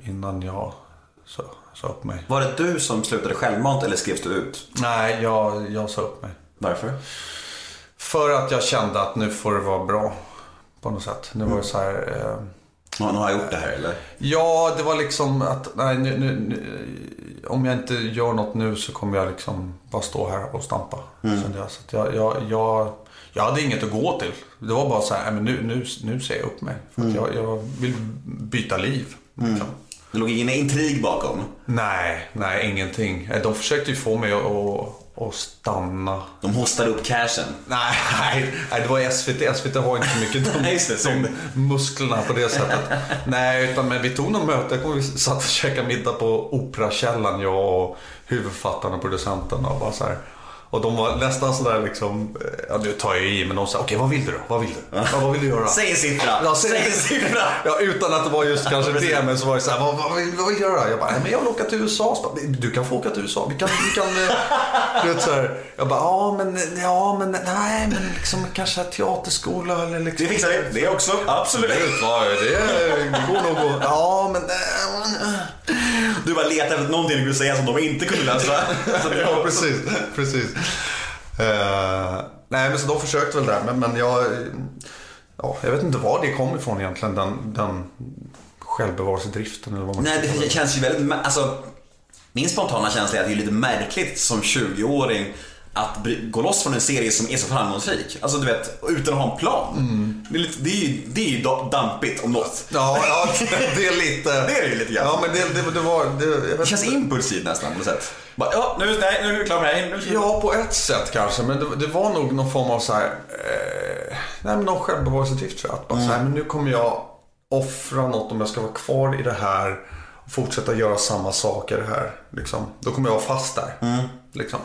innan jag sa, sa upp mig. Var det du som slutade självmant eller skrevs du ut? Nej, jag, jag sa upp mig. Varför? För att jag kände att nu får det vara bra. På något sätt. Nu var det så här... Eh, Ja, nu har jag gjort det här eller? ja, det var liksom att nej, nu, nu, nu, om jag inte gör något nu så kommer jag liksom bara stå här och stampa. Kände jag. Så jag, jag, jag, jag hade inget att gå till. Det var bara så här, men nu, nu, nu säger jag upp mig. För att jag, jag vill byta liv. Liksom. Det låg ingen intrig bakom. Nej, nej ingenting. De försökte ju få mig att, att, stanna. De hostade upp cashen. Nej, nej, nej, det var SVT. SVT har inte så mycket de, Nej, de musklerna på det sättet. Nej, utan men vi tog något möte. Jag vi satt och käkade middag på Operakällaren, jag och huvudfattaren och producenten. Och, bara så här. Och de var nästan sådär liksom, eh, ja nu tar jag i, men de sa okej vad vill du då? Vad vill du? Ja, vad vill du göra? Säg en siffra! Ja, Säg en siffra! Ja, utan att det var just kanske det, men så var det så här, vad, vad, vill, vad vill du göra? Jag bara, men jag vill åka till USA. Bara, Du kan få åka till USA. Vi kan, vi kan, eh, du vet så här. Jag bara, ja men, ja men, nej men liksom kanske teaterskola eller liksom. Det fixar vi. Det också. Absolut. Absolut, ja, det går nog att, ja men, eh, Du bara letar efter någonting du skulle säga som de inte kunde det ja precis, precis. Eh, nej men så de försökte väl där, men, men jag, ja, jag vet inte var det kom ifrån egentligen, den, den självbevarelsedriften eller vad man Nej, det känns ju väldigt... Alltså, min spontana känsla är att det är lite märkligt som 20-åring att gå loss från en serie som är så framgångsrik. Alltså du vet, utan att ha en plan. Det, är lite, det, är ju, det är ju da- dampigt om något. Ja, ja det är lite... Det är det lite grann. Ja, men det, det, det var... Det, jag Det känns inte. impulsivt nästan på något sätt. Bara, ja, nu, nej, nu är vi klara med det här. Ja, på ett sätt kanske. Men det, var nog någon form av så här... Eh, nej, men någon självbevarelsedrift tror jag. Att bara så här, men nu kommer jag offra något om jag ska vara kvar i det här. Och fortsätta göra samma saker här. Liksom. Då kommer jag vara fast där. Liksom.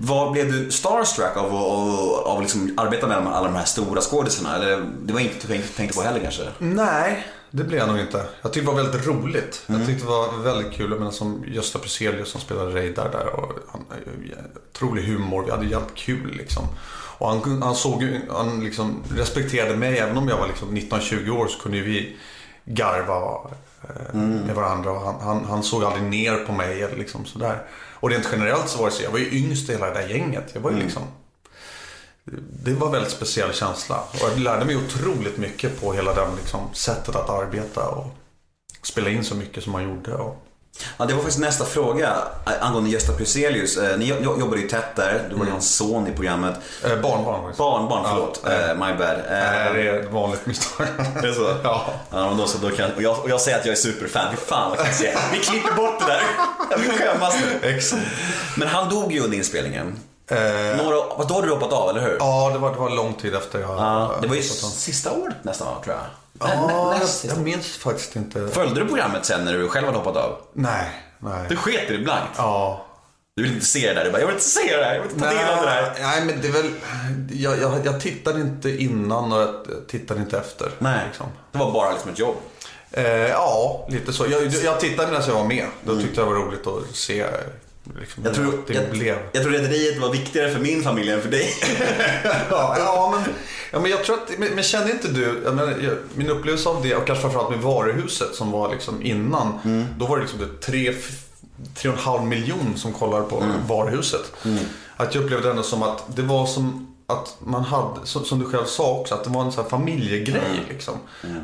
Vad blev du starstruck av att av, liksom arbeta med alla de här stora skådisarna? Eller det var inte du tänkte på heller kanske? Nej, det blev jag nog inte. Jag tyckte det var väldigt roligt. Jag tyckte det var väldigt kul. Jag menar som Gösta Bruzelius som spelade Reidar där. Och han, otrolig humor. Vi hade jävligt kul liksom. Och han, han såg han liksom respekterade mig. Även om jag var liksom 19-20 år så kunde vi garva eh, med varandra. Och han, han, han såg aldrig ner på mig eller liksom sådär. Och rent generellt så var det så. Jag var ju yngst i hela det där gänget. Jag var ju liksom det var en väldigt speciell känsla. Och jag lärde mig otroligt mycket på hela den liksom, sättet att arbeta och spela in så mycket som man gjorde. Och... Ja, det var faktiskt nästa fråga eh, angående Gösta Pruselius. Eh, Ni jo- jobbade ju tätt där, du var ju hans son i programmet. Eh, barnbarn. Barnbarn, förlåt. Ja, Eh, my bad. Eh, det är ett vanligt misstag. Är det så? Ja. Ja, då så, då kan, och, jag, och jag säger att jag är superfan. Fy fan vad kan jag säga? Vi klipper bort det där. Jag vill skämmas nu. Exakt. Men han dog ju under inspelningen. Eh, Några, då hade du hoppat av, eller hur? ja, det var, det var lång tid efter jag... Ja, det var ju sista året nästan, tror jag. Ja, jag, minns faktiskt inte. Följde du programmet sen när du själv hade hoppat av? Nej, nej. Du sket i det blankt. Ja. Du vill inte se det där. Du bara, jag vill inte se det där. Jag vill inte ta del av det där. Nej, men det är väl... Jag, jag, jag tittade inte innan och jag tittade inte efter. Nej, Liksom. det var bara liksom ett jobb. Eh, ja, lite så. Jag, jag tittade medan jag var med. Då tyckte jag det var roligt att se liksom, Jag tror, det jag, blev. jag tror Rederiet var viktigare för min familj än för dig. Ja, ja, men, ja, men jag tror att, men, men kände inte du, jag menar, jag, min upplevelse av det och kanske framförallt med varuhuset som var liksom innan. Då var det liksom det tre, tre och en halv miljon som kollade på varuhuset. Att jag upplevde det ändå som att det var som att man hade, som, du själv sa också, att det var en sån här familjegrej. Liksom.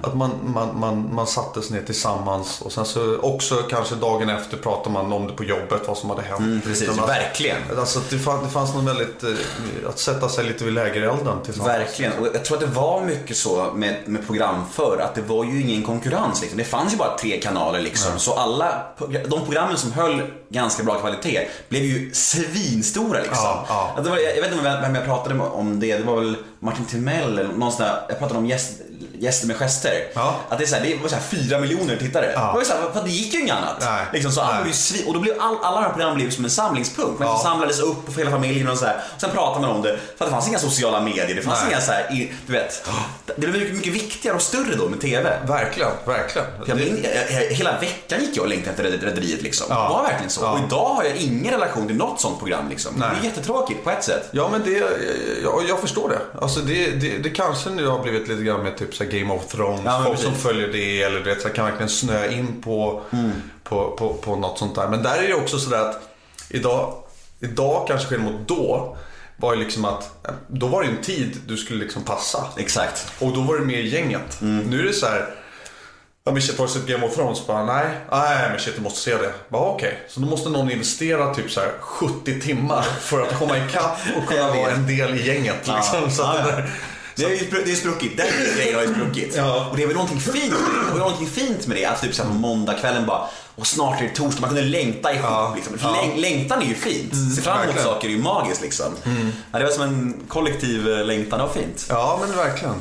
Att man, man, man, man sattes ner tillsammans och sen så också kanske dagen efter pratade man om det på jobbet, vad som hade hänt. Precis, Liksom att- verkligen. Alltså det, fann, det fanns något väldigt, eh, att sätta sig lite vid lägerelden tillsammans. Verkligen. Och jag tror att det var mycket så med, med program förr, att det var ju ingen konkurrens. Liksom. Det fanns ju bara tre kanaler liksom. Så alla, de programmen som höll ganska bra kvalitet blev ju svinstora liksom. Ja, ja. Var, jag vet inte vem jag pratade med om det, det var väl Martin Timell eller någon sån där, jag pratade om gäst, gäster med gester. Ja. Att det, är så här, det var så här fyra miljoner tittare. Ja. Det, var så här, för det gick ju inget annat. Nej. Liksom, så alla blev och då blev all, alla de här programmen blev som en samlingspunkt. Man Ja. samlades upp för hela familjen och så här. Och sen pratade man om det. För att det fanns inga sociala medier, det fanns Nej. inga så här, du vet. Det blev mycket, mycket viktigare och större då med TV. Verkligen, verkligen. Jag min, jag, hela veckan gick jag och längtade efter Red- Rederiet liksom. Ja. Det var verkligen så. Och idag har jag ingen relation till något sånt program liksom. Det är jättetråkigt på ett sätt. Ja men det, jag, jag förstår det. Alltså det, det, det kanske nu har blivit lite grann med typ så Game of Thrones. Ja, folk som precis. följer det eller du vet, så kan verkligen snöa in på, Mm. på, på, på något sånt där. Men där är det också sådär att idag, idag kanske skillnad mot då. Var ju liksom att, då var det en tid du skulle liksom passa. Exakt. Och då var det i gänget. Mm. Nu är det så här. Ja men shit, har du sett Game of Thrones? Bara, nej, nej men shit du måste se det. Bara okej. Så då måste någon investera typ så här 70 timmar för att komma ikapp och kunna vara en del i gänget. Liksom. Så Ja, det ja. där, Det är ju det är spruckit. Den grejen har ju spruckit. Ja. Och det är väl någonting fint. Och det är någonting fint med det. Att typ så här på måndagskvällen bara, och snart är det torsdag. Man kunde längta ihop. Ja. Liksom. Ja. läng- längtan är ju fint. Se fram emot saker är ju magiskt liksom. Ja, det var som en kollektiv eh, längtan. Det var fint. ja men verkligen.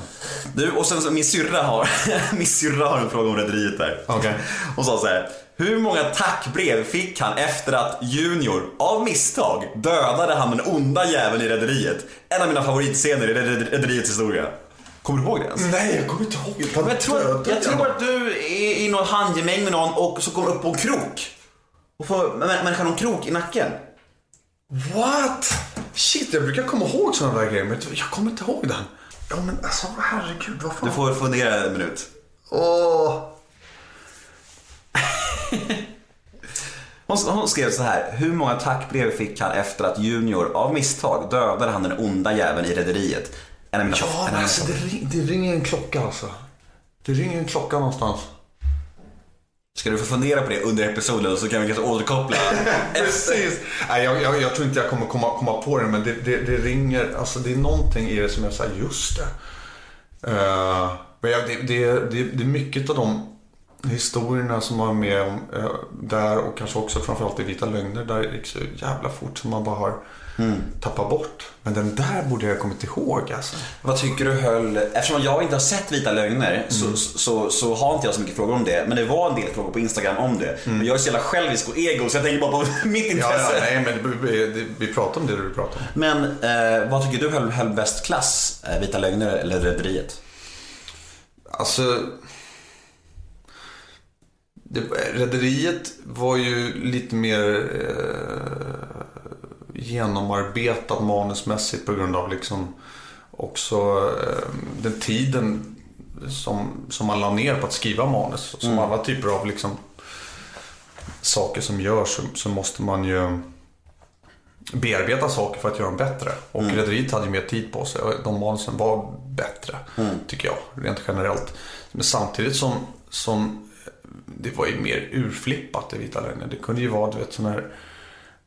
Du, och sen så min syrra har, min syrra har en fråga om Rederiet där. Okej. Hon sa så här. Hur många tackbrev fick han efter att Junior, av misstag, dödade han den onda jäveln i Rederiet? En av mina favoritscener i Red- Rederiets historia. Kommer du ihåg det ens? Nej jag kommer inte ihåg. Men Jag tror, jag tror att du är i någon handgemäng med någon och så kommer upp på en krok. Och får mä- människan en krok i nacken. What? Shit jag brukar komma ihåg sådana där grejer men jag kommer inte ihåg den. Ja men alltså herregud vad fan. Du får fundera en minut. Åh. Hon, hon skrev så här. Hur många tackbrev fick han efter att Junior av misstag dödade han den onda jäveln i Rederiet? Ja men alltså det, det ringer en klocka alltså. Det ringer en klocka någonstans. Ska du få fundera på det under episoden så kan vi kanske återkoppla. Precis. Nej, jag, jag, jag tror inte jag kommer komma, komma på det, men det, det, det ringer. Alltså det är någonting i det som jag säger, just det. Eh, men jag, det, det, det, det är mycket av de historierna som man är med om eh, där och kanske också framförallt i Vita Lögner. Där det gick så jävla fort som man bara har tappat bort. Men den där borde jag ha kommit ihåg alltså. Vad tycker du höll, eftersom jag inte har sett Vita Lögner så, så, så har inte jag så mycket frågor om det. Men det var en del frågor på Instagram om det. Men jag är så jävla självisk och ego så jag tänker bara på mitt Ja, intresse. ja, nej, men vi, vi pratar om det du pratar om. Men eh, vad tycker du höll, höll bäst klass? Eh, Vita Lögner eller Rederiet? Alltså... Rederiet var ju lite mer eh, genomarbetat manusmässigt på grund av liksom också eh, den tiden som, som man la ner på att skriva manus. Som alla typer av liksom saker som görs så, så måste man ju bearbeta saker för att göra dem bättre. Och Rederiet hade ju mer tid på sig och de manusen var bättre, tycker jag, rent generellt. Men samtidigt som, som det var ju mer urflippat i Vita Lögner. Det kunde ju vara, du vet, sån här...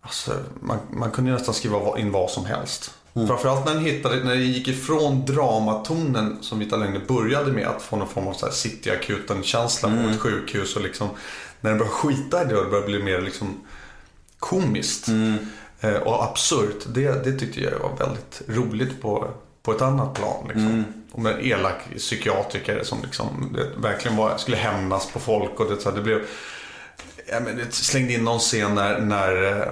Alltså, man, man kunde ju nästan skriva in vad som helst. Framförallt när den, hittade, när den gick ifrån dramatonen som Vita Lögner började med att få någon form av Cityakuten-känsla på ett sjukhus och liksom när den började skita i det och det började bli mer liksom komiskt eh, och absurt. Det, det tyckte jag var väldigt roligt på, på ett annat plan. Liksom. Och med en elak psykiatriker som liksom, det, verkligen var, skulle hämnas på folk. Och det, så här, det blev, ja, men det slängde in någon scen när, när eh,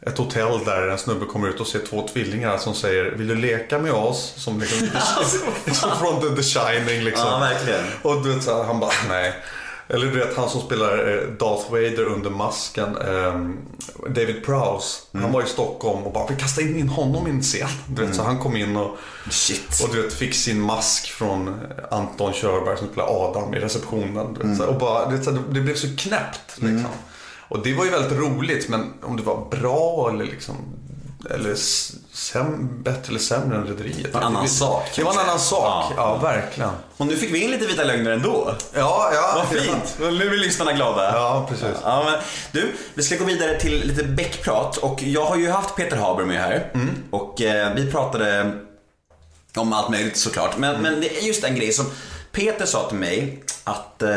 ett hotell där en snubbe kommer ut och ser två tvillingar som säger Vill du leka med oss? Som liksom, som från The, The Shining liksom. Ja, verkligen. Och du vet så här, han bara nej. Eller du vet han som spelar eh, Darth Vader under masken. ehm, David Prowse. Han var i Stockholm och bara vi kastar in honom i en scen. Du vet, så han kom in och, Shit. och du vet, fick sin mask från eh, Anton Körberg som spelar Adam i receptionen. Vet, här, och bara, här, det blev så knäppt liksom. Och det var ju väldigt roligt men om det var bra eller liksom eller säm, bättre eller sämre än Rederiet. En annan sak, Det var en annan sak, Ja. ja, verkligen. Och nu fick vi in lite Vita Lögner ändå. Ja, ja. Vad fint. Nu är lyssnarna glada. Ja, precis. Ja, men, du, vi ska gå vidare till lite bäckprat och jag har ju haft Peter Haber med här och eh, vi pratade om allt möjligt såklart. Men, men det är just en grej som Peter sa till mig att eh,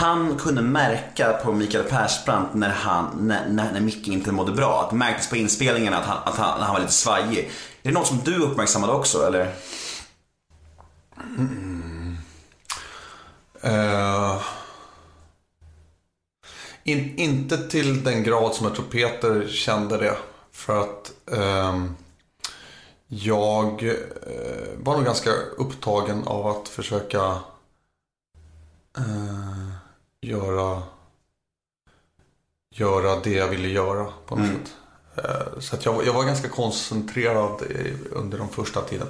han kunde märka på Mikael Persbrandt när, han, när, när, när Micke inte mådde bra. Att det märktes på inspelningen att han, att han, han var lite svajig. Är det något som du uppmärksammade också eller? Eh, in, inte till den grad som jag tror Peter kände det. För att ehm, jag eh, var nog ganska upptagen av att försöka eh, göra, göra det jag ville göra på något sätt. Eh, så att jag, jag var ganska koncentrerad under de första tiden.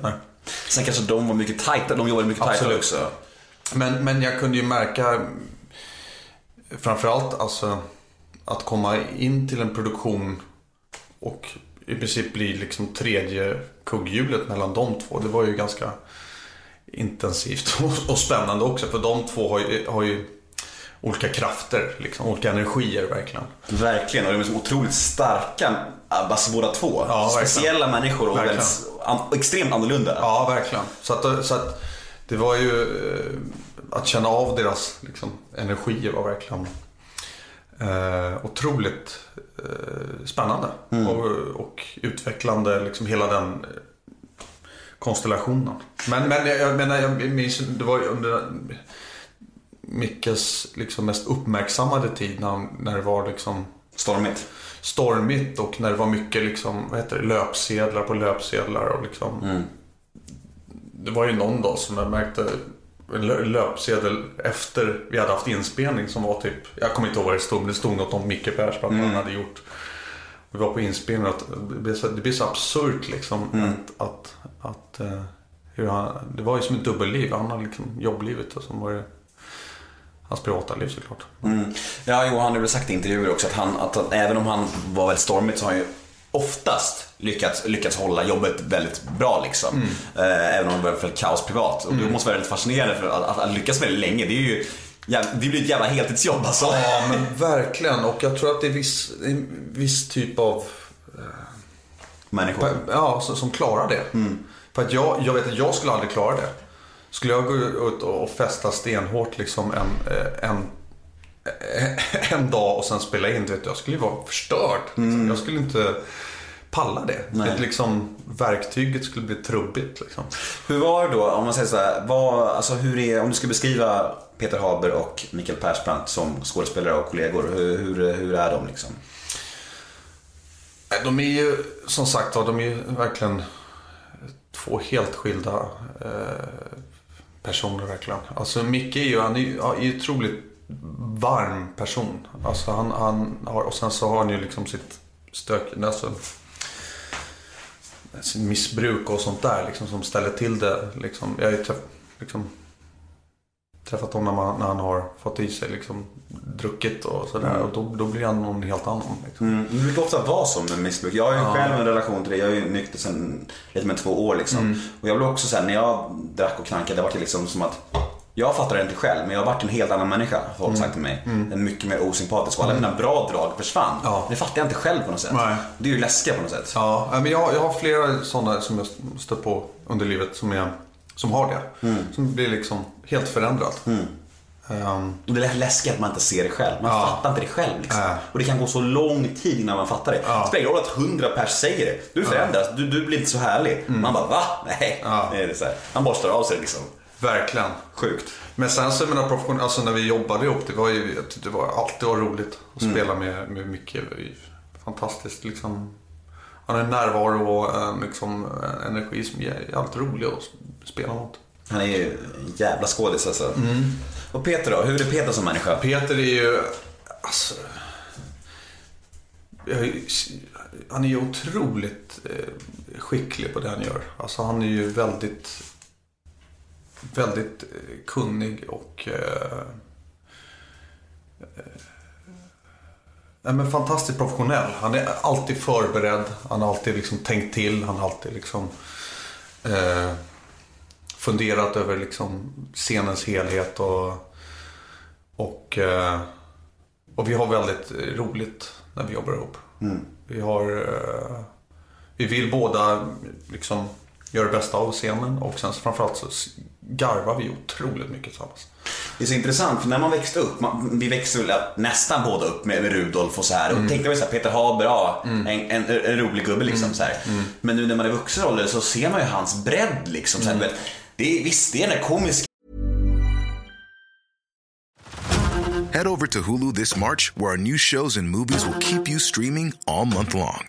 Sen kanske de var mycket tajta, de jobbade mycket tajtare också. Men, men jag kunde ju märka framförallt alltså att komma in till en produktion och i princip bli liksom tredje kugghjulet mellan de två. Det var ju ganska intensivt och, och spännande också. För de två har ju, har ju olika krafter, liksom, olika energier verkligen. Verkligen, och de är så otroligt starka, alltså båda två. Ja. Speciella människor och väldigt, an, extremt annorlunda. Ja, verkligen. Så att, så att det var ju eh, att känna av deras liksom, energier var verkligen eh, otroligt eh, spännande och, och utvecklande. Liksom hela den eh, konstellationen. Men, men jag, jag menar, jag minns det var ju under Mickes liksom mest uppmärksammade tid när, när det var liksom Stormigt. stormigt och när det var mycket liksom, vad heter det, löpsedlar på löpsedlar och liksom. Det var ju någon dag som jag märkte en lö- löpsedel efter vi hade haft inspelning som var typ, jag kommer inte ihåg vad det stod, men det stod något om Micke Persbrandt han hade gjort. Vi var på inspelning och att det blir så, det så absurt liksom att, att, att eh, hur han, det var ju som ett dubbelliv. Han hade liksom jobblivet och så var det hans privata liv såklart. Mm. Ja, jo, han har väl sagt i intervjuer också att, han, att, att även om han var väldigt stormigt så har han ju oftast lyckats, lyckats hålla jobbet väldigt bra liksom. Eh, även om det var väldigt kaos privat. Och det måste vara väldigt fascinerande för att, att, att lyckas väldigt länge. Det är ju det blir ett jävla heltidsjobb alltså. Ja, men verkligen. Och jag tror att det är viss, en viss typ av Människor. ja, som, som klarar det. För att jag, jag vet att jag skulle aldrig klara det. Skulle jag gå ut och festa stenhårt liksom en, eh, en, en dag och sen spela in, vet, jag skulle ju vara förstörd. Liksom. Jag skulle inte palla det. Nej. det liksom, verktyget skulle bli trubbigt. Liksom. Hur var det då, om man säger så här, vad, alltså hur är, om du skulle beskriva Peter Haber och Mikael Persbrandt som skådespelare och kollegor, hur, hur, hur är de liksom? De är ju som sagt var, de är ju verkligen två helt skilda eh, personer verkligen. Alltså Micke är ju, han är ju är ju otroligt varm person. Alltså han, han har, och sen så har han ju liksom sitt stök, alltså missbruk och sånt där liksom som ställer till det. Liksom, jag är ju träff, liksom, träffat honom när, man, när han har fått i sig liksom druckit och sådär. Och då, då blir han någon helt annan. Liksom. Mm. Det brukar ofta vara så med missbruk. Jag har ju själv en relation till det. Jag är ju nykter sedan lite mer än två år liksom. Och jag blev också såhär, när jag drack och knarkade, det var det liksom som att jag fattar det inte själv, men jag har varit en helt annan människa, har folk sagt till mig. En mycket mer osympatisk och alla mina bra drag försvann. Ja. Det fattar jag inte själv på något sätt. Nej. Det är ju läskiga på något sätt. Ja, men jag, jag har flera sådana som jag stött på under livet som, är, som har det. Som blir liksom helt förändrad. Ehm, Och det är läskigt att man inte ser det själv. Man Ja. fattar inte det själv. Liksom. Nej. Och det kan gå så lång tid innan man fattar det. Ja. Det spelar roll att hundra pers säger det. Du förändras, du, du blir inte så härlig. Man bara va? Nej. Ja. Det är så här. Man borstar av sig liksom. verkligen. Sjukt. Men sen så mina profession, alltså när vi jobbade ihop, det var ju det var alltid var roligt att spela med, med Micke. Fantastiskt liksom. Han har en närvaro och en, liksom, en energi som är alltid rolig att spela mot. Han är ju en jävla skådis alltså. Och Peter då? Hur är Peter som människa? Peter är ju, alltså, han är ju otroligt eh, skicklig på det han gör. Alltså han är ju väldigt, väldigt eh, kunnig och eh, eh, nej, men fantastiskt professionell. Han är alltid förberedd. Han har alltid liksom tänkt till. Han har alltid liksom eh, funderat över liksom scenens helhet och och, eh, och vi har väldigt roligt när vi jobbar ihop. Vi har... eh, Vi vill båda liksom gör det bästa av scenen och sen så framförallt så garvar vi otroligt mycket tillsammans. Det är så intressant för när man växte upp, man, vi växte väl nästan båda upp med, med Rudolf och så här. Och tänkte man så här, Peter Haber, ja, en, en, en rolig gubbe liksom så här. Men nu när man är vuxen ålder så ser man ju hans bredd liksom. Så här, du vet, det är, visst, det är den där komiska Head over to Hulu this March, where our new shows and movies will keep you streaming all month long.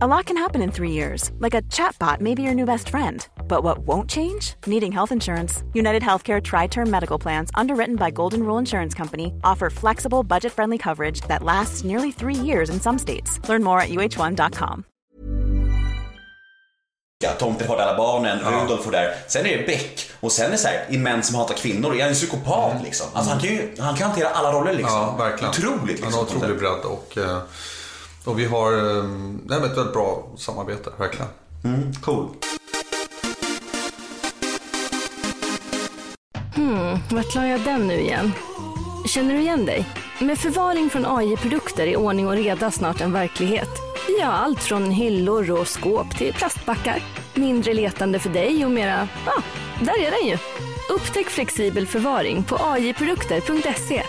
A lot can happen in three years, like a chatbot may be your new best friend. But what won't change? Needing health insurance. United Healthcare Tri Term Medical Plans, underwritten by Golden Rule Insurance Company, offer flexible, budget friendly coverage that lasts nearly three years in some states. Learn more at uh1.com. Tomten har alla barnen, Rudolf och där. Sen är det Beck och sen är det så här, i Män som hatar kvinnor, är han en psykopat liksom. Alltså han kan ju han kan hantera alla roller liksom. Ja, verkligen. Otroligt liksom. Han har otrolig bredd och, eh, och vi har nej, men ett väldigt bra samarbete, verkligen. Mm, cool. Vart la jag den nu igen? Känner du igen dig? Med förvaring från AI-produkter är ordning och reda snart en verklighet. Vi har allt från hyllor och skåp till plastbackar. Mindre letande för dig och mera, ja, där är den ju. Upptäck flexibel förvaring på AI-produkter.se.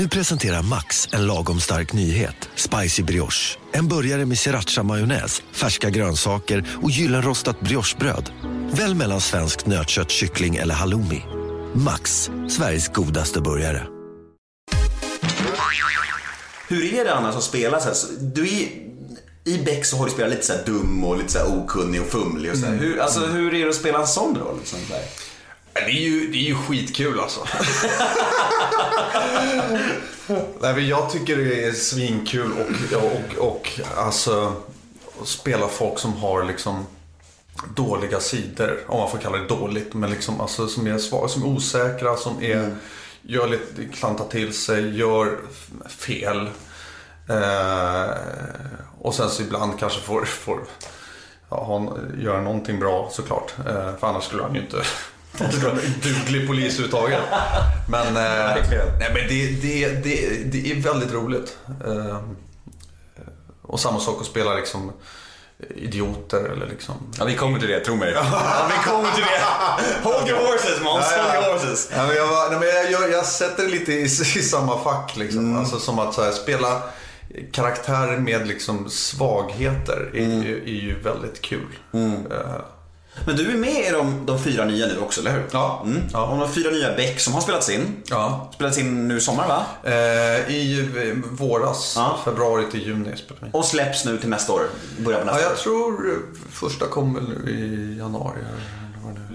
Nu presenterar Max en lagom stark nyhet. Spicy brioche. En burgare med sriracha-majonnäs, färska grönsaker och gyllenrostat briochebröd. Välj mellan svenskt nötkött, kyckling eller halloumi. Max, Sveriges godaste burgare. Hur är det annars att spela så här? Du är, I Beck så har du spelat lite så här dum och lite så här okunnig och fumlig och så här. Mm. Hur, alltså, hur är det att spela en sån roll? Liksom, så här? Det är ju, det är ju skitkul alltså. Nej, men jag tycker det är svinkul och, och, och alltså spela folk som har liksom dåliga sidor. Om man får kalla det dåligt. Men liksom alltså som är svaga, som är osäkra, som är, gör lite, klantar till sig, gör fel. Eh, och sen så ibland kanske får, får ja, han göra någonting bra såklart. Eh, för annars skulle han ju inte duglig polis överhuvudtaget. Men, eh, nej, men det, det, det, det är väldigt roligt. Eh, och samma sak att spela liksom idioter eller liksom... Ja, vi kommer till det, tro mig. Ja, vi kommer till det. Hold your horses, Måns. Hold your horses. Ja, men jag, var- nej, men jag, jag, sätter det lite i, i samma fack. Liksom. Alltså, som att här, spela karaktärer med liksom, svagheter är, ju, är ju väldigt kul. Eh, Men du är med i de, de fyra nya nu också, eller hur? Ja. Mm. Ja. Och de fyra nya Beck som har spelats in. ja. Spelats in nu i sommar, va? Eh, I våras, Ja. februari till juni. Och släpps nu till nästa år. Början på Ja, nästa jag år. tror eh, första kom väl nu i januari.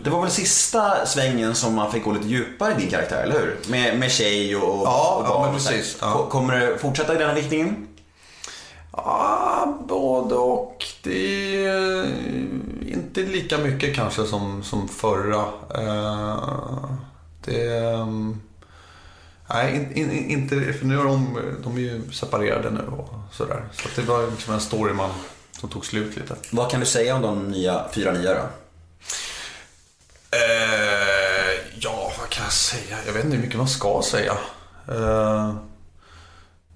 Det var väl sista svängen som man fick gå lite djupare i din karaktär, eller hur? Med, med tjej och, Ja, och ja, barn men så här. precis. Ja. Ko- Kommer det fortsätta i den här riktningen? Ja, både och. Det inte lika mycket kanske som, som förra. Eh, Det mm, Nej, in, in, inte... För nu är de, de är ju separerade nu och sådär. Så det var liksom en story man, som tog slut lite. Vad kan du säga om de nya, fyra nya då? Eh, ja, vad kan jag säga? Jag vet inte hur mycket man ska säga. Eh,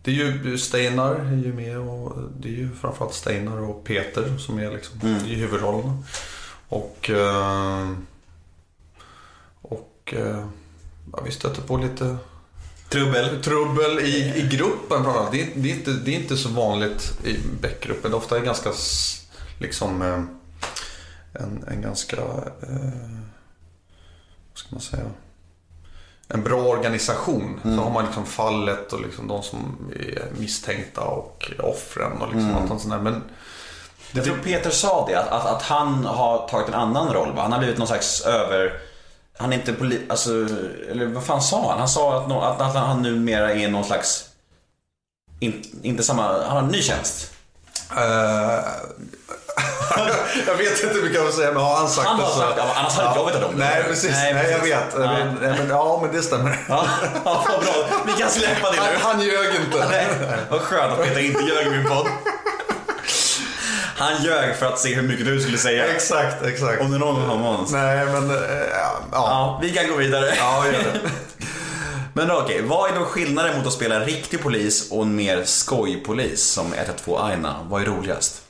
det är ju Steinar är ju med och det är ju framförallt Steinar och Peter som är liksom är ju huvudrollerna. Och, eh, och eh, ja, vi stöter på lite Trubbel. trubbel i, i gruppen. framförallt. Det är, det, är inte, det är inte så vanligt i Beckgruppen. Det ofta är ganska liksom eh, en, en ganska, eh, vad ska man säga, en bra organisation. Så har man liksom fallet och liksom de som är misstänkta och offren och liksom allt sånt där. Men Jag tror Peter sa det, att, att, att han har tagit en annan roll. Va? Han har blivit någon slags över... Han är inte poli... Alltså, eller vad fan sa han? Han sa att, nå- att, att han numera är någon slags... In, inte samma... Han har en ny tjänst. eh, jag vet inte hur mycket jag säga, men har han sagt Han det har så... sagt det, ja, annars hade jag vetat om det. Nej, precis. Nej, Nej, jag vet. Ja. Men, men, ja, men det stämmer. Ja, ja, vad bra. Vi kan släppa det Han, nu. han ljög inte. Nej, vad skönt att Peter inte ljög i min podd. Han ljög för att se hur mycket du skulle säga. Exakt, exakt. Om det någon gång har Måns. Nej, men... eh, Ja. ja. Ja, vi kan gå vidare. Ja, gör det. Men okej, vad är då skillnaden mot att spela en riktig polis och en mer skojpolis som 112 Aina? Vad är roligast?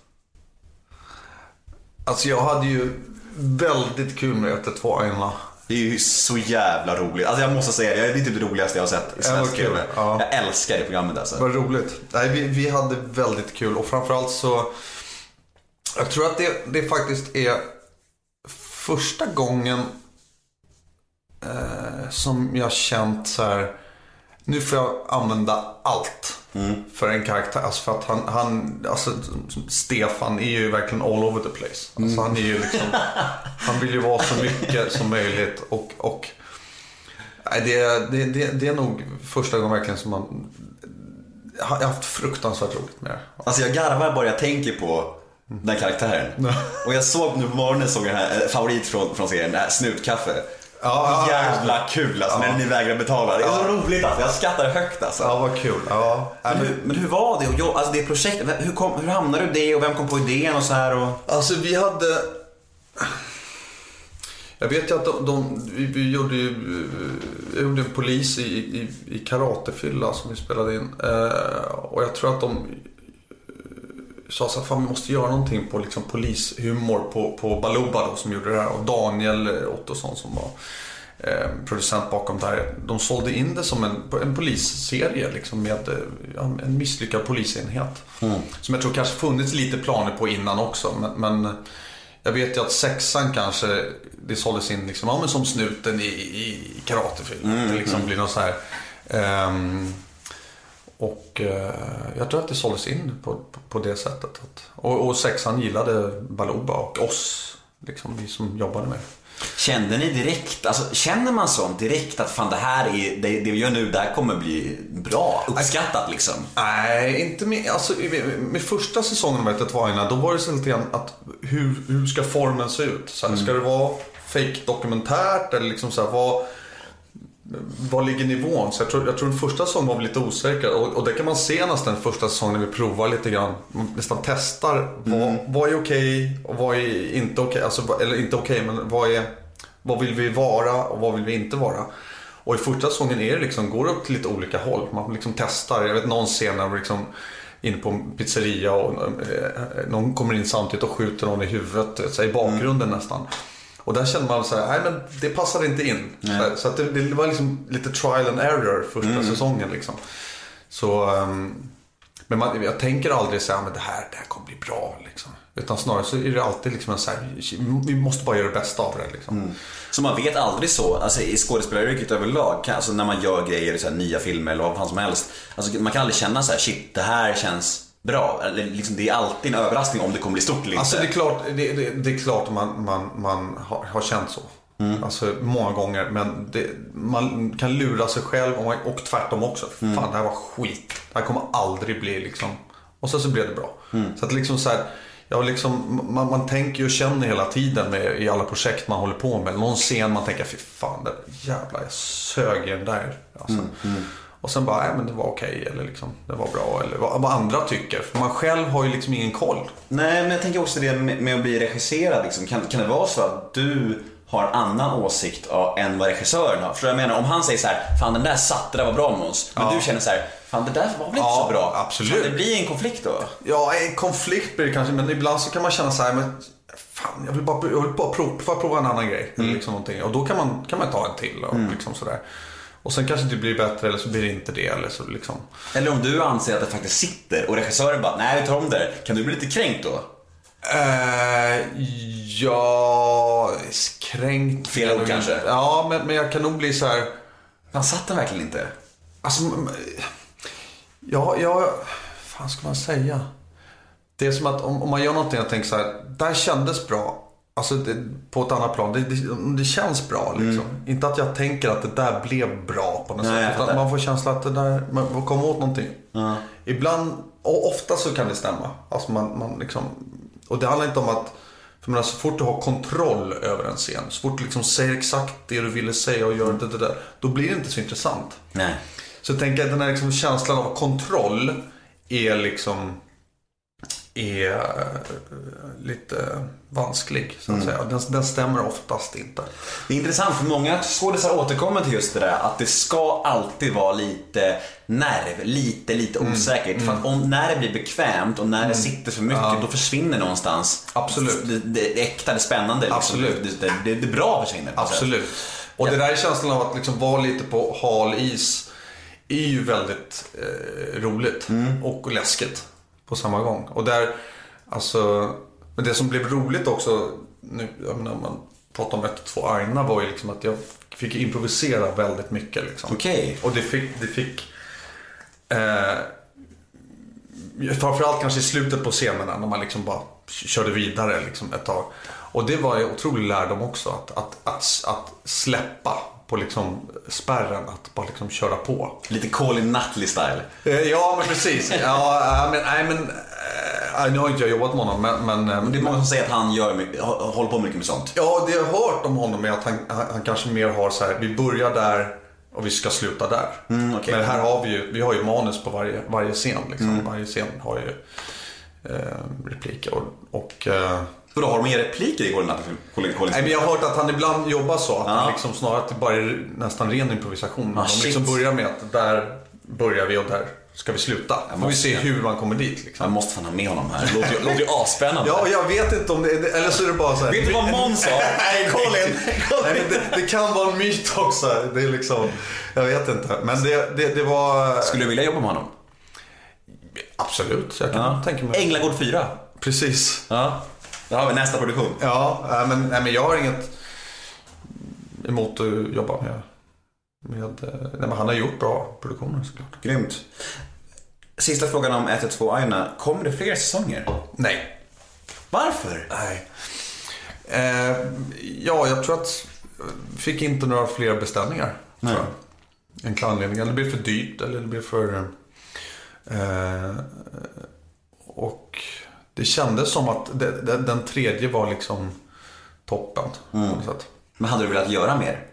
Alltså jag hade ju väldigt kul med 112 Aina. Det är ju så jävla roligt. Alltså jag måste säga det, det är typ det roligaste jag har sett i svensk kul. TV. Ja. Jag älskar det programmet alltså. Vad roligt. Nej, vi, vi hade väldigt kul och framförallt så... Jag tror att det, det faktiskt är första gången eh, som jag känt så här. Nu får jag använda allt för en karaktär. Alltså för att han, han alltså Stefan är ju verkligen all over the place. Alltså han är ju liksom, han vill ju vara så mycket som möjligt och, och det, det, det, det är nog första gången verkligen som man jag har haft fruktansvärt roligt med det. Alltså jag garvar bara jag tänker på den karaktären. Och jag såg nu på morgonen såg jag här eh, favorit från, från serien, det här snutkaffe. Ja, Jävla kul alltså när ni vägrar betala. Det är så roligt alltså, jag skrattar högt alltså. Ja, vad kul. Ja. Men hur, men hur var det? Alltså det projektet, hur, kom, hur hamnade du i det och vem kom på idén och så här? Och... Alltså vi hade... Jag vet ju att de, de vi, vi gjorde ju jag gjorde en polis i, i, i karatefylla som vi spelade in. Eh, och jag tror att de sa så här, fan vi måste göra någonting på liksom polishumor på, på Baluba då som gjorde det här. Och Daniel Ottosson som var eh, producent bakom det här. De sålde in det som en, en polisserie liksom med eh, ja, en misslyckad polisenhet. Som jag tror kanske funnits lite planer på innan också. Men, men jag vet ju att sexan kanske, det såldes in liksom, ja, men som snuten i, i karatefilm. det liksom blir något så här. ehm, och eh, jag tror att det såldes in på, på, på det sättet. Att, och, och sexan gillade Baluba och oss, liksom vi som jobbade med. Kände ni direkt, alltså känner man sånt direkt att fan det här är, det, det vi gör nu, det här kommer bli bra, uppskattat liksom? Nej, inte med, alltså, med, första säsongen av 112 Aina, då var det så lite grann att hur, hur ska formen se ut? Så här, Ska det vara fake dokumentärt eller liksom så här, vad, vad ligger nivån? Så jag, tror, jag tror den första säsongen var vi lite osäkra och, och det kan man se nästan den första säsongen när vi provar lite grann. Man nästan testar vad, vad är okej och vad är inte okej. Alltså, vad- eller inte okej, men vad, är, vad vill vi vara och vad vill vi inte vara? Och i första säsongen är det liksom, går det till lite olika håll. Man liksom testar. Jag vet någon scen när vi liksom inne på en pizzeria och eh, någon kommer in samtidigt och skjuter någon i huvudet. Så I bakgrunden nästan. Och där kände man så här, nej men det passade inte in. Så, här, så att det, det var liksom lite trial and error första säsongen liksom. Så, ehm, men man, jag tänker aldrig så här, men det här, det här kommer bli bra liksom. Utan snarare så är det alltid liksom en så här, vi måste bara göra det bästa av det liksom. Så man vet aldrig så, alltså i skådespelaryrket överlag, kan, alltså när man gör grejer så här nya filmer eller vad fan som helst. Alltså man kan aldrig känna så här, shit det här känns bra. Eller liksom, det är alltid en överraskning om det kommer bli stort eller Alltså det är inte. klart, det, det, det är klart man, man, man har, har känt så. Alltså många gånger. Men det, man kan lura sig själv och, man, och tvärtom också. Fan det här var skit. Det här kommer aldrig bli liksom. Och så, så blev det bra. Så att liksom så här, jag liksom, man, man tänker och känner hela tiden med, i alla projekt man håller på med. Någon scen man tänker, fy fan, det, jävlar jag sög i den där. Alltså. Och sen bara, nej men det var okej eller liksom, det var bra. Eller vad, vad andra tycker. För man själv har ju liksom ingen koll. Nej, men jag tänker också det med, med att bli regisserad. Liksom. Kan, kan det vara så att du har annan åsikt ja, än vad regissören har? För jag menar, om han säger så här, fan den där satt, det där var bra Måns. Men du känner så här, fan det där var väl inte Ja, så bra? absolut. Kan det blir en konflikt då? Ja, en konflikt blir det kanske, men ibland så kan man känna så här, men fan, jag vill bara, jag vill bara prova, prova en annan grej. Eller liksom någonting. Och då kan man, kan man ta en till och liksom sådär. Och sen kanske det blir bättre eller så blir det inte det. Eller så liksom. Eller om du anser att det faktiskt sitter och regissören bara, nej vi tar om det. Kan du bli lite kränkt då? Eh, ja, kränkt. Fel ord kanske. Ja, men, men jag kan nog bli så här. Han satt den verkligen inte. Alltså, ja, ja, fan ska man säga? Det är som att om, om man gör någonting och tänker så här, där kändes bra. Alltså det, på ett annat plan. Det, det, det känns bra liksom. Inte att jag tänker att det där blev bra på något Nej, sätt. Utan man får känslan att det där, man komma åt någonting. Ibland, och ofta så kan det stämma. Alltså man, man liksom, och det handlar inte om att För men så fort du har kontroll över en scen, så fort du liksom säger exakt det du ville säga och gör det, det, det, då blir det inte så intressant. Nej. Så jag tänker att den här liksom känslan av kontroll är liksom är eh, lite vansklig så att säga. Den, den stämmer oftast inte. Det är intressant för många skådisar återkommer till just det där att det ska alltid vara lite nerv, lite, lite Mm. osäkert. För att om, när det blir bekvämt och när det sitter för mycket, då försvinner någonstans Absolut. det, det, det äkta, det spännande. Liksom. Absolut. Det, det, det, det bra försvinner. Absolut. Och det där är känslan av att liksom vara lite på hal is är ju väldigt eh, roligt och läskigt på samma gång. Och där, alltså, men det som blev roligt också, nu, jag menar, man pratar om ett, två Aina var ju liksom att jag fick improvisera väldigt mycket. Liksom. Okej. Och det fick, det fick eh, framförallt kanske i slutet på scenerna när man liksom bara körde vidare liksom ett tag. Och det var ju otrolig lärdom också att, att, att, att släppa på liksom spärren, att bara liksom köra på. Lite Colin Nutley style. Eh, Ja men precis. Ja, äh, men, nej, men, äh, nu har inte jag jobbat med honom men, men, Det är många som säger att han gör, mycket- håller på mycket med sånt. Ja, det jag har hört om honom är att han, han, kanske mer har så här, vi börjar där och vi ska sluta där. Mm, okej. Men här har vi ju, vi har ju manus på varje, varje scen. Liksom. Mm. Varje scen har ju eh, repliker. Och, och, eh, Och då har de mer repliker i Colin? Colin, nej, men jag har hört att han ibland jobbar så. Att Ja. han liksom snarare bara är nästan ren improvisation. Ah, de shit. liksom börjar med att där börjar vi och där ska vi sluta. Får vi se hur man kommer dit. Liksom. Jag måste fan ha med honom här. Det låter ju, låter ju asspännande. Ja, jag vet inte om det är, eller så är det bara så här. Vet du vad Måns sa? Nej, Colin! Nej, det, det kan vara en myt också. Det är liksom, jag vet inte. Men det, det, det var... Skulle du vilja jobba med honom? Absolut, jag kan tänka mig. Änglagård 4. Precis. Ja. Där har vi nästa produktion. Ja, nej, men, nej, men jag har inget emot att jobba med... med eh, nej, men han har gjort bra produktioner såklart. Grymt. Sista frågan om 112 Aina. Kommer det fler säsonger? Nej. Varför? Nej. Eh, ja, jag tror att... Fick inte några fler beställningar. Nej. Tror jag. Enkla anledningar. Det blir för dyrt eller det blir för... Eh, och det kändes som att det, det, den tredje var liksom toppen. Sätt. Men hade du velat göra mer?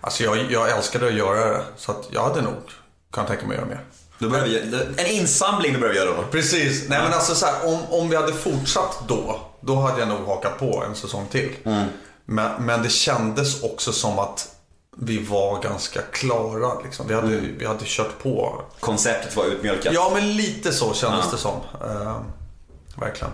Alltså jag, jag älskade att göra det. Så att jag hade nog kunnat tänka mig att göra mer. Då vi, en insamling du behöver göra då. Precis. Nej men alltså så här, om, om vi hade fortsatt då, då hade jag nog hakat på en säsong till. Men, men det kändes också som att vi var ganska klara. Liksom. Vi, hade, vi hade kört på. Konceptet var utmjölkat. Ja men lite så kändes det som. Verkligen.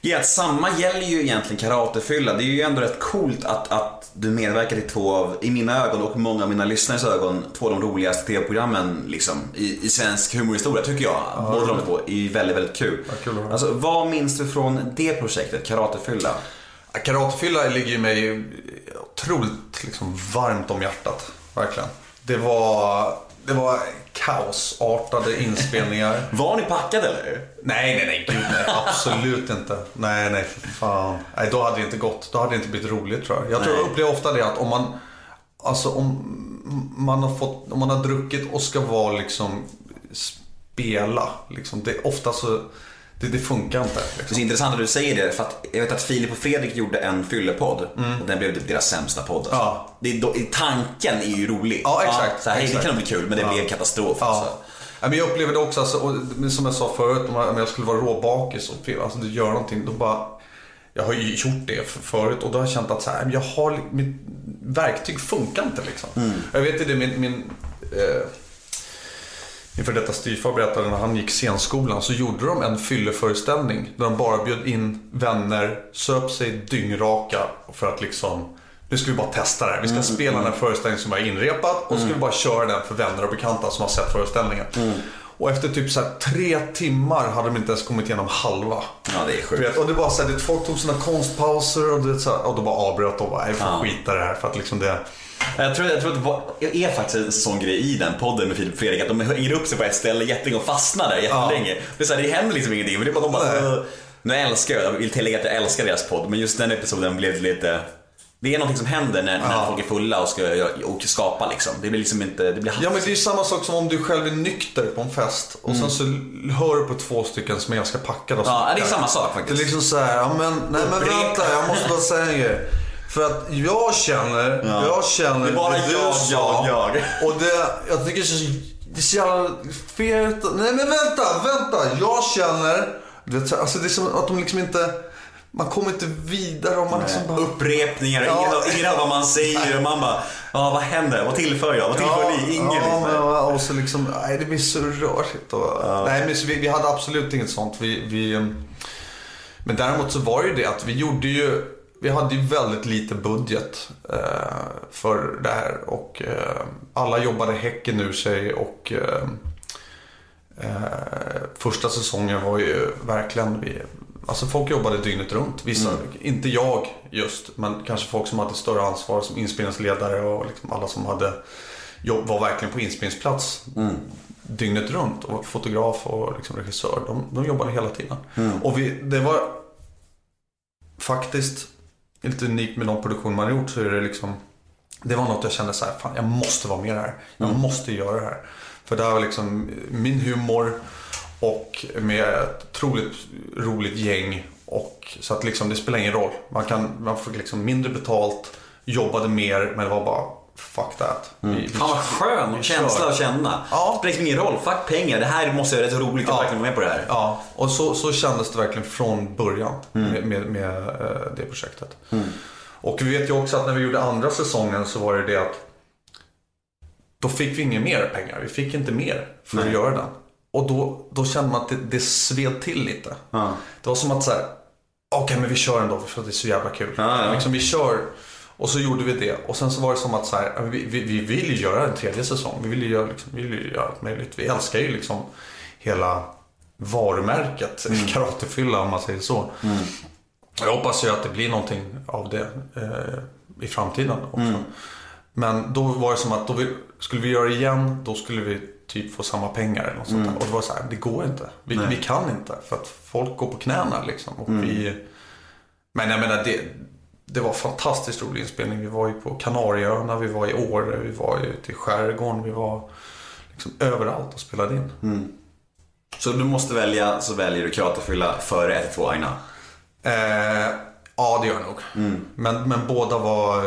Ja, att samma gäller ju egentligen karatefylla. Det är ju ändå rätt coolt att, att du medverkar i två av, i mina ögon och många av mina lyssnares ögon, två av de roligaste tv-programmen liksom, i, i svensk humorhistoria tycker jag. Båda de två är väldigt, väldigt kul. kul att höra. alltså, vad minns du från det projektet, karatefylla? Ja, Karatefylla ligger ju mig otroligt liksom, varmt om hjärtat. Verkligen. Det var, det var kaosartade inspelningar. Var ni packade eller? Nej, nej, nej, gud nej. Absolut inte. Nej, nej, för fan. Nej, då hade det inte gått. Då hade det inte blivit roligt tror jag. Jag tror Nej. jag upplever ofta det att om man, alltså om man har fått, om man har druckit och ska vara liksom spela, liksom, det är ofta så, det, det funkar inte. Det är Liksom. intressant att du säger det, för att jag vet att Filip och Fredrik gjorde en fyllepodd och den blev typ deras sämsta podd. Alltså. Ja. Det är då, tanken är ju rolig. Ja, exakt, så här, hej, det exakt. kan nog bli kul, men det Ja. blev katastrof. Ja. Alltså. Ja, men jag upplever det också, alltså, och, som jag sa förut, om jag, skulle vara råbakis och alltså, du gör någonting, då bara... Jag har ju gjort det för- förut och då har jag känt att så här, jag har, mitt verktyg funkar inte liksom. Jag vet det, min, min, eh, min för detta styvfar berättade när han gick scenskolan så gjorde de en fylleföreställning där de bara bjöd in vänner, söp sig dyngraka för att liksom nu ska vi bara testa det här. Vi ska spela den här föreställningen som var inrepad och så ska vi bara köra den för vänner och bekanta som har sett föreställningen. Och efter typ så tre timmar hade de inte ens kommit igenom halva. Ja, det är sjukt. och det var så här, det, folk tog sina konstpauser och, du vet, så här, och då bara avbröt och bara, nej vi får Ja. skita det här för att liksom det... Jag tror, jag tror att det det är faktiskt en sån grej i den podden med Filip och Fredrik att de hänger upp sig på ett ställe jättelänge och fastnar där jättelänge. Det, är så här, det händer liksom ingenting, men det är bara de bara... Nu älskar jag, jag vill tillägga att jag älskar deras podd, men just den episoden blev lite... Det är någonting som händer när, när folk är fulla och ska och skapa liksom. Det blir liksom inte, det blir Ja men det är ju samma sak som om du själv är nykter på en fest och sen så hör du på två stycken som är ganska packade och Mm. Ja, det är samma sak Det faktiskt. är liksom såhär, ja men, nej men vänta jag måste bara säga en grej. För att jag känner, jag känner Det är bara du jag, sa. jag, jag. Och det, jag tycker det så, det är så jävla fel. Nej men vänta, vänta. Jag känner, du vet, alltså det är som att de liksom inte, man kommer inte vidare om man liksom bara... Upprepningar, Ja. ingen, hör vad man säger och man bara, ja vad händer? Vad tillför jag? Vad tillför ni? Ingen ja, liksom. men, och så liksom, nej det blir så rörigt. Och, Nej men vi, vi hade absolut inget sånt. Vi, vi, men däremot så var det ju det att vi gjorde ju, vi hade ju väldigt lite budget eh, för det här. Och eh, alla jobbade häcken ur sig och eh, eh, första säsongen var ju verkligen, vi, alltså folk jobbade dygnet runt. Vissa, inte jag just, men kanske folk som hade större ansvar som inspelningsledare och liksom alla som hade jobb, var verkligen på inspelningsplats dygnet runt. Och fotograf och liksom regissör, de, de jobbade hela tiden. Och vi, det var faktiskt lite unikt med någon produktion man har gjort så är det liksom det var något jag kände så här, fan jag måste vara med här. Jag måste göra det här. För det här var liksom min humor och med ett otroligt roligt gäng. Och, så att liksom det spelar ingen roll. Man, kan, man fick liksom mindre betalt, jobbade mer men det var bara fuck that. Vi, Fan vad skön känsla att känna. Ja. Det spelar liksom ingen roll, fuck pengar. Det här måste jag göra, det är så roligt att Ja. verkligen vara med på det här. Ja, och så, så kändes det verkligen från början med, med, med eh, det projektet. Och vi vet ju också att när vi gjorde andra säsongen så var det det att då fick vi inga mer pengar. Vi fick inte mer för att göra den. Och då, då kände man att det, det sved till lite. Det var som att så här, okej men vi kör ändå för att det är så jävla kul. Ja, ja. Liksom, vi kör. Och så gjorde vi det. Och sen så var det som att så här, vi, vi, vi vill ju göra en tredje säsong. Vi vill ju göra, liksom, vi vill göra allt möjligt. Vi älskar ju liksom hela varumärket karatefylla om man säger så. Jag hoppas ju att det blir någonting av det eh, i framtiden också. Men då var det som att då vi, skulle vi göra det igen, då skulle vi typ få samma pengar eller något sånt där. Och det var så här, det går inte. Vi, vi kan inte. För att folk går på knäna liksom. Och vi, men jag menar, det, det var fantastiskt rolig inspelning. Vi var ju på Kanarieöarna, vi var i Åre, vi var ute i skärgården. Vi var liksom överallt och spelade in. Så du måste välja, så väljer du karatefylla före 112 Aina. Eh, ja, det gör jag nog. Men, men båda var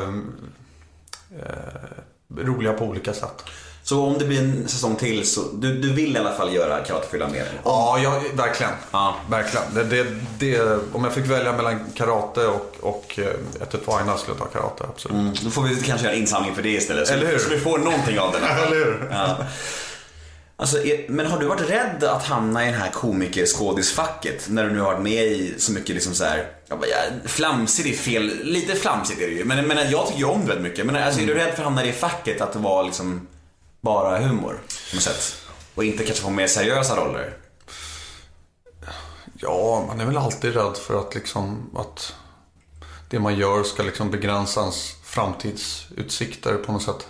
eh, roliga på olika sätt. Så om det blir en säsong till så, du, du vill i alla fall göra karatefylla mer? Ja, jag, verkligen. Ja. verkligen. Det, det, det, om jag fick välja mellan karate och, och eh, ett Aina skulle jag ta karate, absolut. Mm, Då får vi kanske göra en insamling för det istället. Så, Eller hur? så vi får någonting av den. Eller hur? Ja. Alltså, är- men har du varit rädd att hamna i det här komiker-skådisfacket när du nu har varit med i så mycket liksom så här, ja, vad jag- flamsigt är fel, lite flamsigt är det ju. Men, men jag tycker ju om det väldigt mycket. Men alltså, är du rädd för att hamna i det facket, att det var liksom bara humor på något sätt? Och inte kanske få mer seriösa roller? Ja, man är väl alltid rädd för att liksom att det man gör ska liksom begränsa ens framtidsutsikter på något sätt.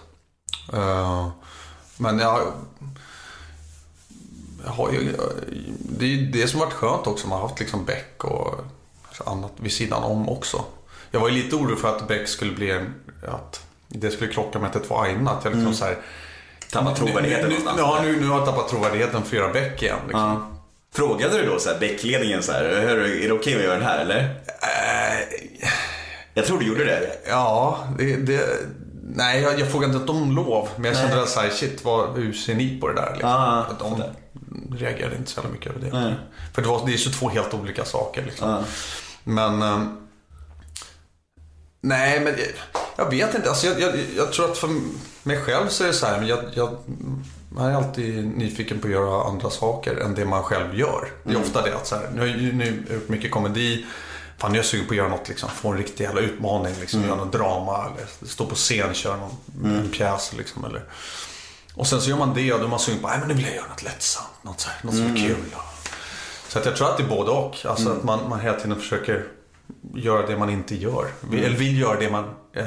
Eh, men jag, jag har ju, det är det som varit skönt också. Man har haft liksom Beck och annat vid sidan om också. Jag var ju lite orolig för att Beck skulle bli att det skulle krocka med att det var Aina. Att jag liksom så här, Tappa trovärdigheten nu, nu, någonstans. ja, nu, nu har jag tappat trovärdigheten för att göra Beck igen. Liksom. Ja. Frågade du då så här, Beck-ledningen så här, "Hörru, är det okej att göra den här eller? Eh, Jag tror du gjorde det. Ja, det... det nej, jag, jag frågade inte om lov. Men jag kände väl såhär, shit, vad, hur ser ni på det där? Liksom? Ah, Att de reagerade inte så mycket över det. För det, var, det är så två helt olika saker. Liksom. Men... nej, men jag, vet inte. Alltså, jag, jag, jag tror att för mig själv så är det så här, men jag, jag, man är alltid nyfiken på att göra andra saker än det man själv gör. Det är ofta det att så här, nu har jag gjort mycket komedi. Fan, jag är sugen på att göra något, liksom, få en riktig jävla utmaning. Liksom, Göra något drama eller stå på scen, köra någon en pjäs. Liksom, eller. Och sen så gör man det och då är man sugen på, nej men nu vill jag göra något lättsamt. Något, så här, något som är kul. Så att jag tror att det är både och. Alltså att man, man hela tiden försöker göra det man inte gör. Vi- Eller vill göra det man eh,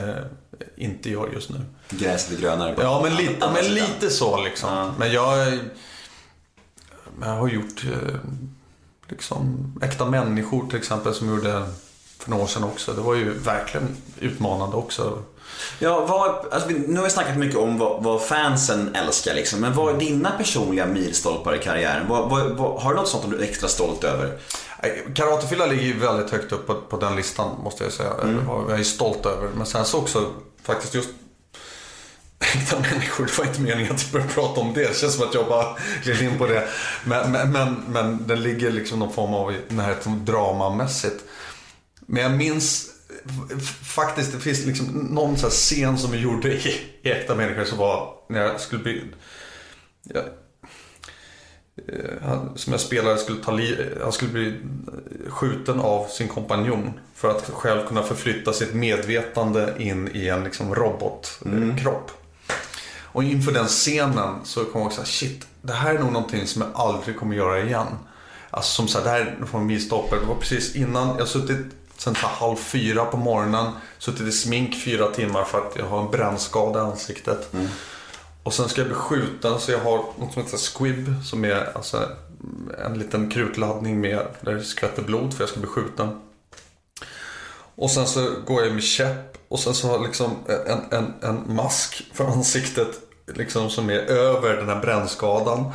inte gör just nu. Gräset är grönare på Ja, men lite, men sidan. lite så liksom. Men jag, jag har gjort eh, liksom äkta människor till exempel som gjorde för några år sedan också. Det var ju verkligen utmanande också. Ja, vad, alltså, nu har vi snackat mycket om vad, vad fansen älskar liksom, men vad är dina personliga milstolpar i karriären? Vad, vad, har du något sånt som du är extra stolt över? Karatefylla ligger ju väldigt högt upp på, på den listan måste jag säga. Mm. Jag är stolt över. Men sen så också faktiskt just äkta människor. Det var inte meningen att jag började prata om det. Det känns som att jag bara gled in på det. Men, men, men, men den ligger liksom någon form av närhet som dramamässigt. Men jag minns faktiskt, det finns liksom någon så här scen som vi gjorde i, i Äkta människor som var när jag skulle bli... Jag, eh, han, som jag spelade skulle ta li, han skulle bli skjuten av sin kompanjon för att själv kunna förflytta sitt medvetande in i en liksom robotkropp. Och inför den scenen så kom jag också säga, shit, det här är nog någonting som jag aldrig kommer göra igen. Alltså som så här, det här är från milstolpe. Det var precis innan, jag suttit sen så halv fyra på morgonen, suttit i smink fyra timmar för att jag har en brännskada i ansiktet. Och sen ska jag bli skjuten så jag har något som heter squib som är alltså en liten krutladdning med där det skvätter blod för jag ska bli skjuten. Och sen så går jag med käpp och sen så har jag liksom en, en, en mask för ansiktet liksom som är över den här brännskadan.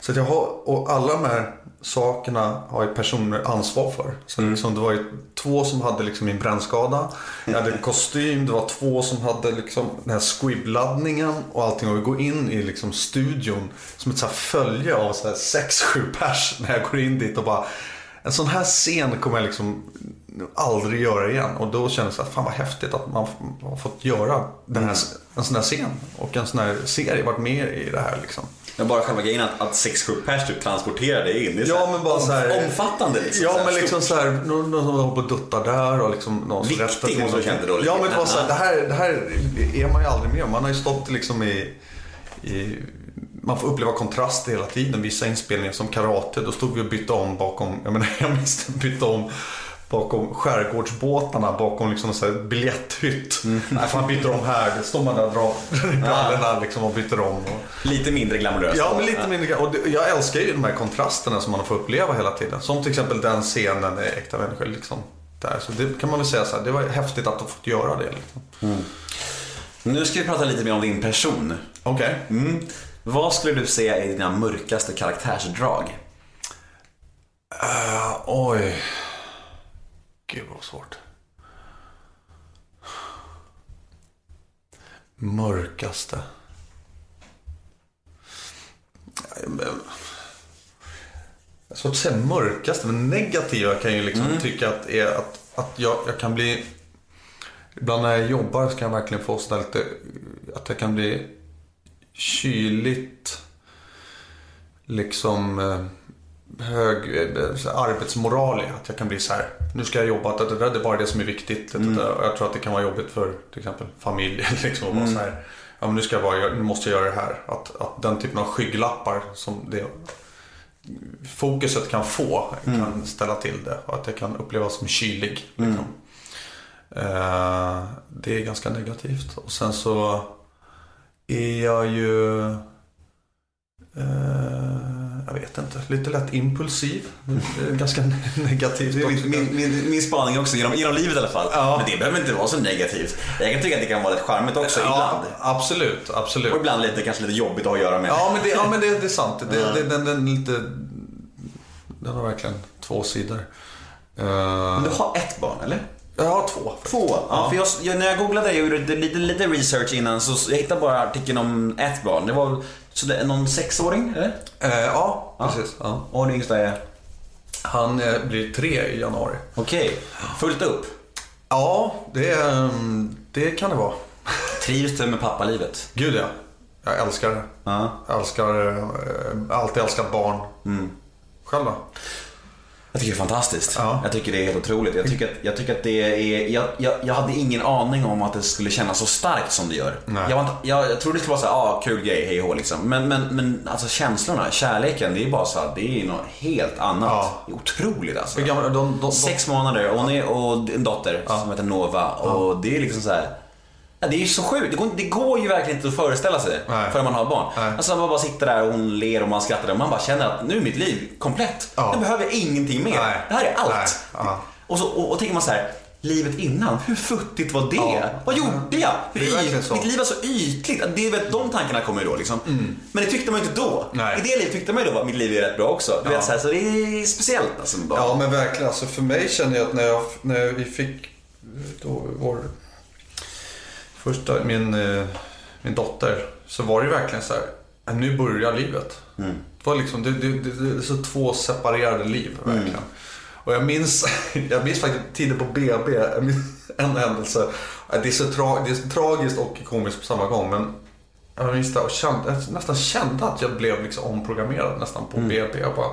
Så att jag har, och alla de här sakerna har ju personer ansvar för. Så liksom, det var ju två som hade liksom min brännskada. Jag hade kostym, det var två som hade liksom den här squib-laddningen och allting. Och vi går in i liksom studion som ett så följe av så här sex, sju pers när jag går in dit och bara en sån här scen kommer jag liksom aldrig göra igen. Och då kändes det att fan vad häftigt att man har fått göra den här, en sån här scen. Och en sån här serie, varit med i det här liksom. Men bara själva grejen att, att 6-7 pers typ transporterar dig in. Det är Ja men bara om- så här, Omfattande liksom. Ja så men liksom så här, någon, någon som håller på och duttar där och liksom någon som rättar till någonting. känna då, Ja men var så här, det här, det här är man ju aldrig med om. Man har ju stått liksom i, i man får uppleva kontraster hela tiden. Vissa inspelningar som karate, då stod vi och bytte om bakom, jag menar jag minns bytte om bakom skärgårdsbåtarna, bakom liksom sån här biljetthytt. Mm. Nej, fan byter om här, då står man där och drar brallorna liksom och byter om. Och... Lite mindre glamoröst. Ja, men lite mindre. Och jag älskar ju de här kontrasterna som man får uppleva hela tiden. Som till exempel den scenen i Äkta människor. Liksom, där. Så det kan man väl säga så här, det var häftigt att ha fått göra det. Liksom. Nu ska vi prata lite mer om din person. Okej. Mm. Vad skulle du säga är dina mörkaste karaktärsdrag? Eh, oj. Gud vad svårt. Mörkaste. Jag svårt att säga mörkaste, men negativa kan jag ju liksom tycka att är att, att jag, jag kan bli... Ibland när jag jobbar så kan jag verkligen få sådär lite... Att jag kan bli kyligt. Liksom... hög eh, arbetsmoral i. Att jag kan bli så här, nu ska jag jobba, det, det, det är bara det som är viktigt. Mm. Och jag tror att det kan vara jobbigt för till exempel familj. Liksom, att vara så här, ja, men nu, ska jag bara, nu måste jag göra det här. Att, att den typen av skygglappar som det fokuset kan få kan ställa till det. Och att det kan upplevas som kylig. Liksom. Eh, det är ganska negativt. Och sen så är jag ju... Eh, jag inte, lite lätt impulsiv. Är ganska negativt min, min, min, min spaning också, genom, genom livet i alla fall. Ja. Men det behöver inte vara så negativt. Jag kan tycka att det kan vara lite charmigt också, ibland. Ja, absolut, absolut. Och ibland lite, kanske lite jobbigt att ha att göra med. Ja, men det, ja, men det, det är sant. Det, det, den, den, är lite, den har verkligen två sidor. Eh, Men du har ett barn, eller? jag har två. Två? Ja, för jag, jag, när jag googlade och gjorde lite, lite research innan så jag hittade bara artikeln om ett barn. Det var så det är någon sexåring, eller? Eh, ja, precis. Ja. Och den yngsta är? Han eh, blir tre i januari. Okej, fullt upp. Ja, det, mm, det kan det vara. Trivs du med pappalivet? Gud ja. Jag älskar det. Ja. Jag älskar, eh, alltid älskat barn. Själv då? Jag tycker det är fantastiskt. Ja. Jag tycker det är helt otroligt. Jag tycker att, jag tycker att det är... Jag, jag, jag hade ingen aning om att det skulle kännas så starkt som det gör. Nej. Jag, var inte, jag, jag trodde det skulle vara så här, ah, kul grej, hej och liksom. Men, men, men alltså känslorna, kärleken, det är bara så här, det är något helt annat. Ja. Det är otroligt alltså. Gamla, de, de, de, Sex månader och, hon är, och en dotter som heter Nova. Och det är liksom så här. Ja, det är ju så sjukt. Det går, det går ju verkligen inte att föreställa sig Nej. förrän man har barn. Nej. Alltså man bara sitter där och hon ler och man skrattar och man bara känner att nu är mitt liv komplett. Ja. Nu behöver jag ingenting mer. Nej. Det här är allt. Ja. Och, så, och, och tänker man så här. livet innan, hur futtigt var det? Ja. Vad gjorde jag? Hur yt-. Mitt liv var så ytligt. Det är väl de tankarna kommer ju då liksom. Men det tyckte man ju inte då. Nej. I det livet tyckte man ju då att mitt liv är rätt bra också. Du Ja. vet, så, här, så det är speciellt alltså. Bara. Ja men verkligen. Alltså, för mig känner jag att när, jag, när vi fick då, vår första, min, eh, min dotter. Så var det ju verkligen så här. "Ja, Nu börjar livet. Mm. Det var liksom, det, det, det, det är så två separerade liv verkligen. Och jag minns, jag minns faktiskt tiden på BB, jag minns en händelse. Det är, så tra, det är så tragiskt och komiskt på samma gång. Men jag minns det och kände, jag nästan kände att jag blev liksom omprogrammerad nästan på BB. Jag bara,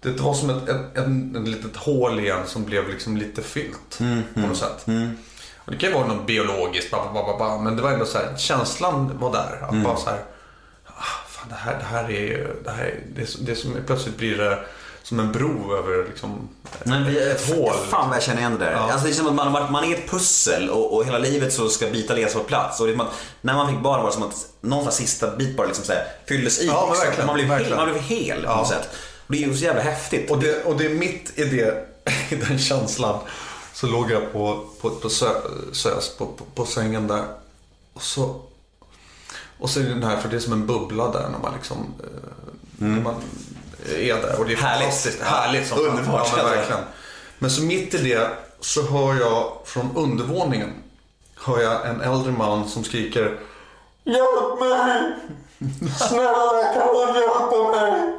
det var som ett, ett, ett, ett litet hål igen som blev liksom lite fyllt på något sätt. Och det kan ju vara något biologiskt, ba, ba, ba, men det var ändå så här, känslan var där. Att bara så här, ah, fan det här, det här är ju, det här är, det är, det är som, plötsligt blir det som en bro över liksom Men, ett, ett hål. Fan vad jag känner igen det där. Ja. Alltså, det är som att man, man, man är ett pussel och, och hela livet så ska bitar läggas på plats. Och det är att, när man fick barn var det som att någon slags sista bit bara liksom så här, fylldes i. Ja, liksom. man, blev hel, man blev hel på Ja. något sätt. Och det är ju så jävla häftigt. Och det, och det är mitt i, det, i den känslan så låg jag på, på, på sö, SÖS på, på, på sängen där. Och så, och så är det den här, för det är som en bubbla där när man liksom eh, när man är där. Och det är Härligt. Härligt som underbart, Ja, men, verkligen. men så mitt i det så hör jag från undervåningen hör jag en äldre man som skriker Hjälp mig! Snälla kan du hjälpa mig?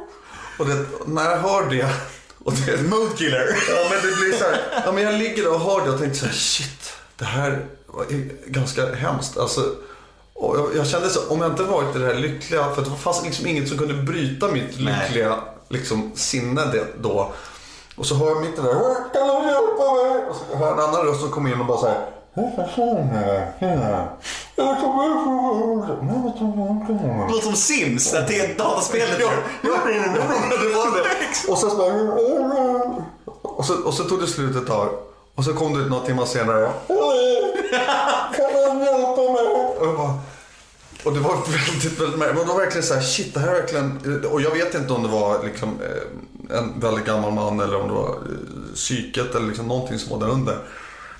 Och det, när jag hör det och det, Moodkiller. Ja men det blir så här, ja men jag ligger där och hör det och tänkte så här, shit, det här är ganska hemskt. Alltså, och jag, jag kände så, om jag inte varit i det här lyckliga, för det fanns liksom inget som kunde bryta mitt Nej. lyckliga liksom, sinne det, då. Och så hör jag mitt i det där, kan du hjälpa mig? Och så hör jag en annan röst som kommer in och bara så här. Det låter som Sims, det är ett dataspel. Ja, ja, det var det. Och så, bara, och, så, och så tog det slut ett tag. Och så kom det ut några timmar senare. Kan du hjälpa mig? Och, jag bara, och det var väldigt, väldigt märkligt. Det var verkligen så här, shit, det här är verkligen... Och jag vet inte om det var liksom, eh, en väldigt gammal man eller om det var eh, psyket eller liksom någonting som var där under.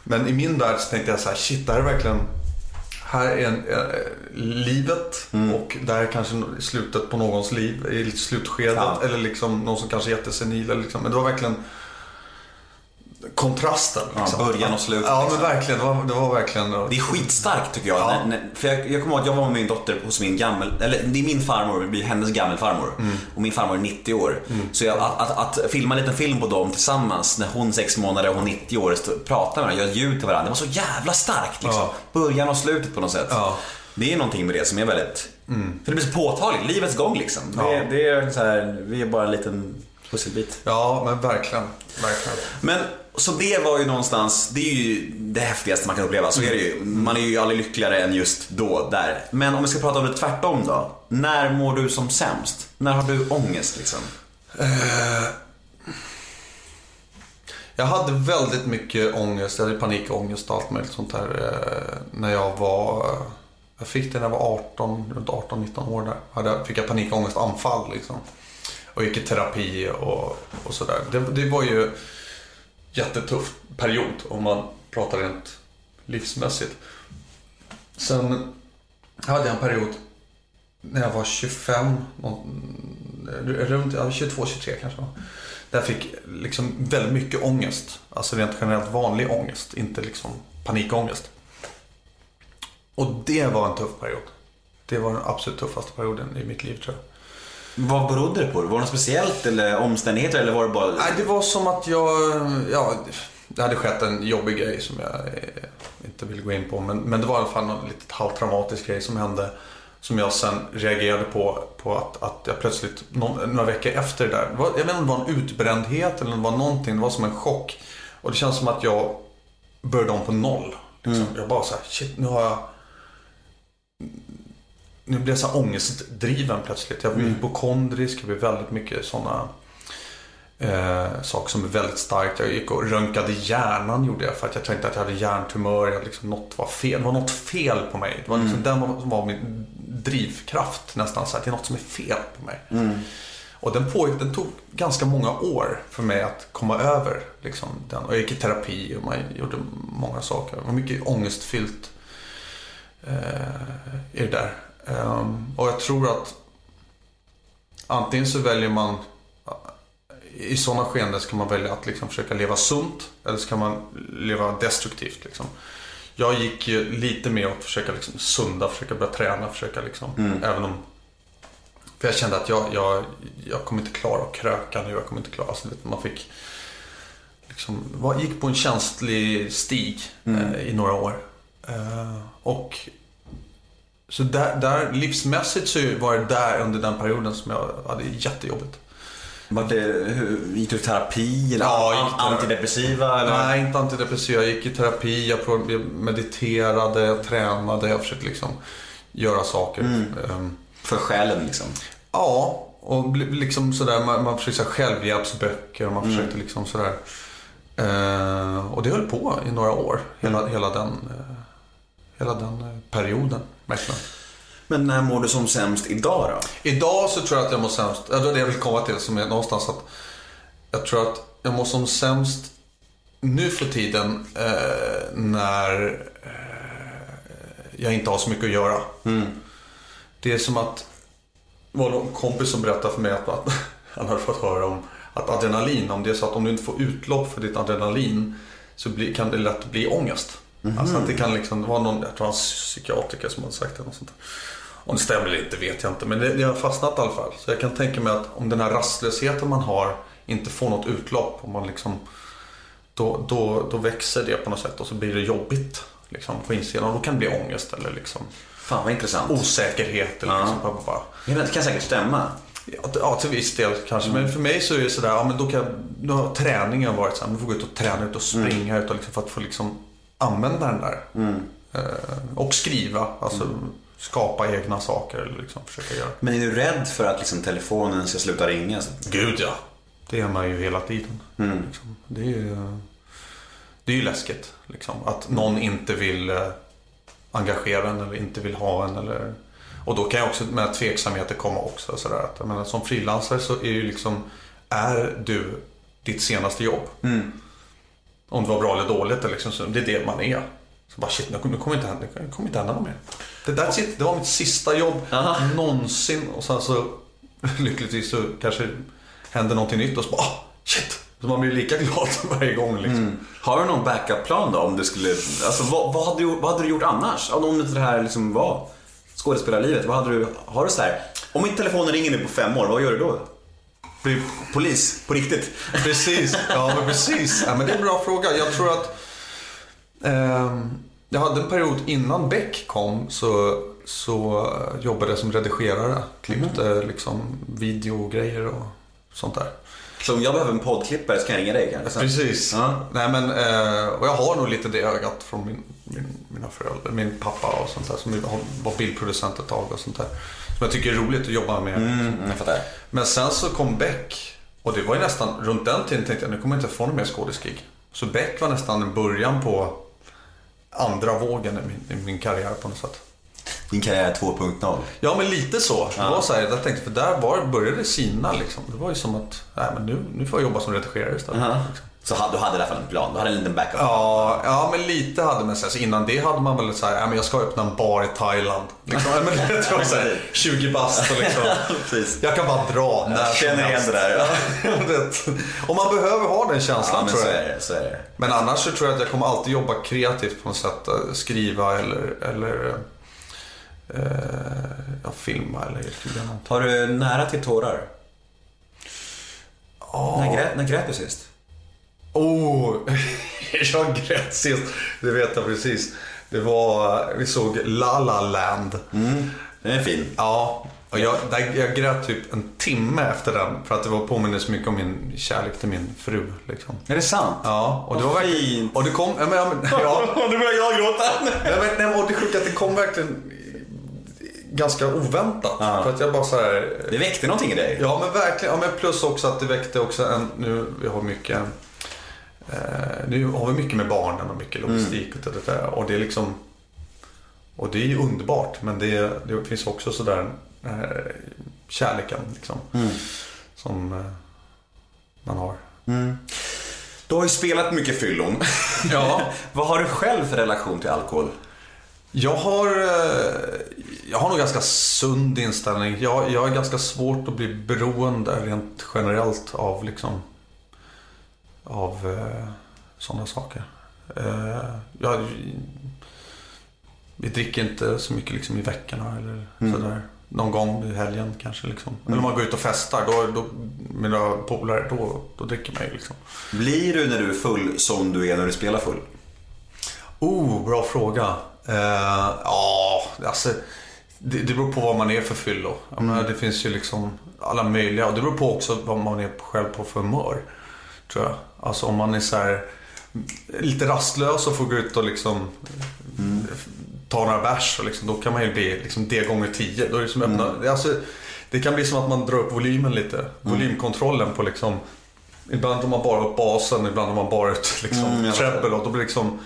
Men i min värld så tänkte jag så här, shit, det här är verkligen... Här är en, eh, livet och det här är kanske slutet på någons liv i slutskedet. Ja. Eller liksom någon som kanske är jättesenil. Eller liksom. Men det var verkligen kontrasten. Liksom. början och slutet, Ja, liksom. men verkligen. Det var, det var verkligen... Det är skitstarkt tycker jag. Ja. När, när, för jag, jag kommer ihåg att jag var med min dotter hos min gammel, eller det är min farmor, det blir hennes gammelfarmor. Mm. Och min farmor är 90 år. Så jag, att, att, att filma en liten film på dem tillsammans när hon är 6 månader och hon är 90 år, stå- prata med varandra, göra ljud till varandra. Det var så jävla starkt liksom. Ja. Början och slutet på något sätt. Ja. Det är någonting med det som är väldigt, för det blir så påtagligt, livets gång liksom. Det, Ja. det är så här, vi är bara en liten pusselbit. Ja, men verkligen. Verkligen. Men så det var ju någonstans, det är ju det häftigaste man kan uppleva, så är det ju. Man är ju aldrig lyckligare än just då, där. Men om vi ska prata om det tvärtom då. När mår du som sämst? När har du ångest liksom? Eh, jag hade väldigt mycket ångest, jag hade panikångest och allt möjligt sånt där eh, när jag var... Eh, jag fick det när jag var 18, runt 18-19 år där. Hade, fick jag panikångestanfall liksom. Och gick i terapi och, och sådär. Det, det var ju jättetuff period om man pratar rent livsmässigt. Sen hade jag en period när jag var 25, eh, runt 22-23 kanske. Där jag fick liksom väldigt mycket ångest. Alltså rent generellt vanlig ångest, inte liksom panikångest. Och det var en tuff period. Det var den absolut tuffaste perioden i mitt liv tror jag. Vad berodde det på? Var det något speciellt eller omständigheter eller var det bara... Nej, det var som att jag, ja, det hade skett en jobbig grej som jag inte vill gå in på. Men, men det var i alla fall någon litet halvtraumatisk grej som hände. Som jag sen reagerade på, på att, att jag plötsligt, någon, några veckor efter det där. Det var, jag vet inte om det var en utbrändhet eller det var någonting. Det var som en chock. Och det känns som att jag började om på noll. Liksom. Jag bara så här, shit nu har jag nu blev jag så ångestdriven plötsligt. Jag blir hypokondrisk, jag blir väldigt mycket sådana eh, saker som är väldigt starkt. Jag gick och röntgade hjärnan gjorde jag för att jag tänkte att jag hade hjärntumör. Jag liksom, något var fel. Det var något fel på mig. Det var liksom den var- som var min drivkraft nästan. Så att det är något som är fel på mig. Och den pågick, den tog ganska många år för mig att komma över liksom, den. Och jag gick i terapi och man gjorde många saker. Det var mycket ångestfyllt eh, i det där. Ehm, och jag tror att antingen så väljer man i sådana skeenden ska man välja att liksom försöka leva sunt eller ska man leva destruktivt. Liksom. Jag gick ju lite mer åt att försöka liksom sunda, försöka börja träna, försöka liksom, även om för jag kände att jag, jag, jag kommer inte klara att kröka nu, jag kommer inte klara, alltså, man fick liksom, gick på en känslig stig eh, i några år. Eh, och så där, där livsmässigt så var det där under den perioden som jag hade jättejobbigt. Var det, gick du i terapi eller Ja, an- antidepressiva? Eller? Nej, inte antidepressiva. Jag gick i terapi, jag mediterade, jag tränade, jag försökte liksom göra saker. Ehm, För själen liksom. Ja, och liksom sådär, man, man försökte självhjälpsböcker och man försökte liksom sådär. Eh, och det höll på i några år, hela, hela den, eh, hela den eh, perioden. Verkligen. Men när mår du som sämst idag då? Idag så tror jag att jag mår sämst, ja, det är det jag vill komma till, som är någonstans att jag tror att jag mår som sämst nu för tiden eh, när eh, jag inte har så mycket att göra. Det är som att, det var någon kompis som berättade för mig att, att han hade fått höra om att adrenalin, om det är så att om du inte får utlopp för ditt adrenalin så blir, kan det lätt bli ångest. Alltså att det kan liksom, det var någon, jag tror han psykiatriker som hade sagt det. Något sånt. Om det stämmer eller inte vet jag inte, men det, det har fastnat i alla fall. Så jag kan tänka mig att om den här rastlösheten man har inte får något utlopp, om man liksom, då, då, då växer det på något sätt och så blir det jobbigt liksom, på insidan. Och då kan det bli ångest eller liksom, Fan vad intressant. osäkerhet. Eller Ja. liksom, bara, bara. Det kan säkert stämma. Ja, till viss del kanske. Men för mig så är det sådär, ja men då kan då har träningen varit så här, man får gå ut och träna ut och springa ut och liksom, för att få liksom använda den där. Eh, och skriva, alltså skapa egna saker eller liksom försöka göra. Men är du rädd för att liksom, telefonen ska sluta ringa? Så- Gud ja. Det är man ju hela tiden. Liksom. Det, är ju, det är ju läskigt. Liksom. Att någon inte vill eh, engagera en eller inte vill ha en. Eller... Och då kan jag också med tveksamheter komma också. Sådär. Att, jag menar, som frilansare så är ju liksom, är du ditt senaste jobb? Om det var bra eller dåligt, eller liksom, så det är det man är. Så bara shit, nu kommer inte hända, det kommer inte hända något mer. Det, that's it, det var mitt sista jobb någonsin. Och sen så lyckligtvis så kanske händer någonting nytt och så bara ah, shit. Så man blir lika glad varje gång liksom. Har du någon backup-plan då? Om det skulle, alltså, vad, vad, hade du, vad hade du gjort annars? Om inte det här liksom var skådespelarlivet. Vad hade du, har du så här, om inte telefonen ringer nu på fem år, vad gör du då? Blir polis, på riktigt? Precis, ja men precis. Ja, men det är en bra fråga. Jag tror att ehm, jag hade en period innan Beck kom så, så eh, jobbade jag som redigerare. Klippte liksom videogrejer och sånt där. Så om jag behöver en poddklippare så kan jag ringa dig kanske? Precis. Ja. Nej, men, eh, och jag har nog lite det ögat från min, min, mina föräldrar, min pappa och sånt där som var bildproducent ett tag och sånt där. Som jag tycker är roligt att jobba med. Mm, jag fattar. Men sen så kom Beck och det var ju nästan runt den tiden tänkte jag nu kommer jag inte få någon mer skådisgig. Så Beck var nästan en början på andra vågen i min, i min karriär på något sätt. Din karriär 2.0. Ja men lite så. Det var så här, jag tänkte, för där var, började det sina liksom. Det var ju som att, nej men nu, nu får jag jobba som redigerare istället. Liksom. Så du hade i alla fall en plan, du hade en liten backup. Ja, ja, men lite hade man så innan det hade man väl så här, ja, men jag ska öppna en bar i Thailand. Liksom, men det var så här, 20 bast och liksom. Jag kan bara dra när Jag känner som igen det där. Ja. Och man behöver ha den känslan Ja, tror så jag. är det. Så är det. Men annars så tror jag att jag kommer alltid jobba kreativt på något sätt. eh, Skriva eller, eller eh, filma eller något. Har du nära till tårar? När, grät, när grät du sist? Oh, jag grät sist. Det vet jag precis. Det var, vi såg La La Land. Den är fin. Ja, och jag, jag grät typ en timme efter den. För att det var påminner så mycket om min kärlek till min fru. Liksom. Är det sant? Ja, och det Vad var fint. Och det kom... Ja, men, ja, men, ja, nu börjar jag gråta. nej, men, nej, och det sjuka att det kom verkligen ganska oväntat. Ja. För att jag bara så här... Det väckte någonting i dig. Ja men verkligen. Ja, men plus också att det väckte också en... Nu vi har mycket... Eh, nu har vi mycket med barnen och mycket logistik och det där. Och det är liksom... Och det är ju underbart. Men det, det finns också sådär eh, kärleken liksom. som eh, man har. Du har ju spelat mycket fyllon. Ja. Vad har du själv för relation till alkohol? Jag har, eh, jag har nog ganska sund inställning. Jag, jag är ganska svårt att bli beroende rent generellt av liksom av eh, sådana saker. Eh, jag, vi dricker inte så mycket liksom i veckorna eller sådär. Någon gång i helgen kanske liksom. Eller om man går ut och festar, då, då, med några polare, då, då dricker man ju liksom. Blir du när du är full som du är när du spelar full? Oh, bra fråga. Eh, ja, alltså. Det, det beror på vad man är för fyllo. Menar, det finns ju liksom alla möjliga. Och det beror på också vad man är själv på för humör. Tror jag. Alltså om man är så här lite rastlös och får gå ut och liksom ta några bärs. Liksom, då kan man ju bli liksom det gånger tio. Då är det, som öppna, alltså, det kan bli som att man drar upp volymen lite. Volymkontrollen på liksom Ibland tar man bara upp basen, ibland har man bara ut liksom, Mm, treble. Och då blir liksom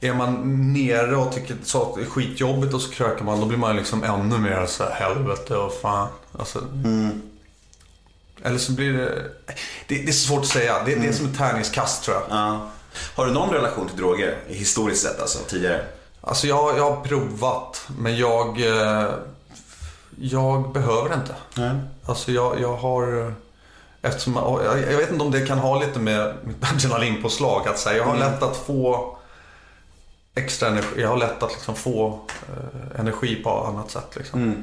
är man nere och tycker så att det är skitjobbigt och så krökar man, då blir man liksom ännu mer så här, helvete och fan. Alltså, Eller så blir det, det... Det är så svårt att säga. Det, det är som ett tärningskast tror jag. Ja. Har du någon relation till droger? Historiskt sett alltså, tidigare? Alltså jag, jag har provat, men jag... eh, Jag behöver inte. Nej. Alltså jag, jag har... eh, Eftersom, jag, jag vet inte om det kan ha lite med mitt adrenalinpåslag att säga. Jag har lätt att få extra energi. Jag har lätt att liksom få eh, energi på annat sätt. Liksom.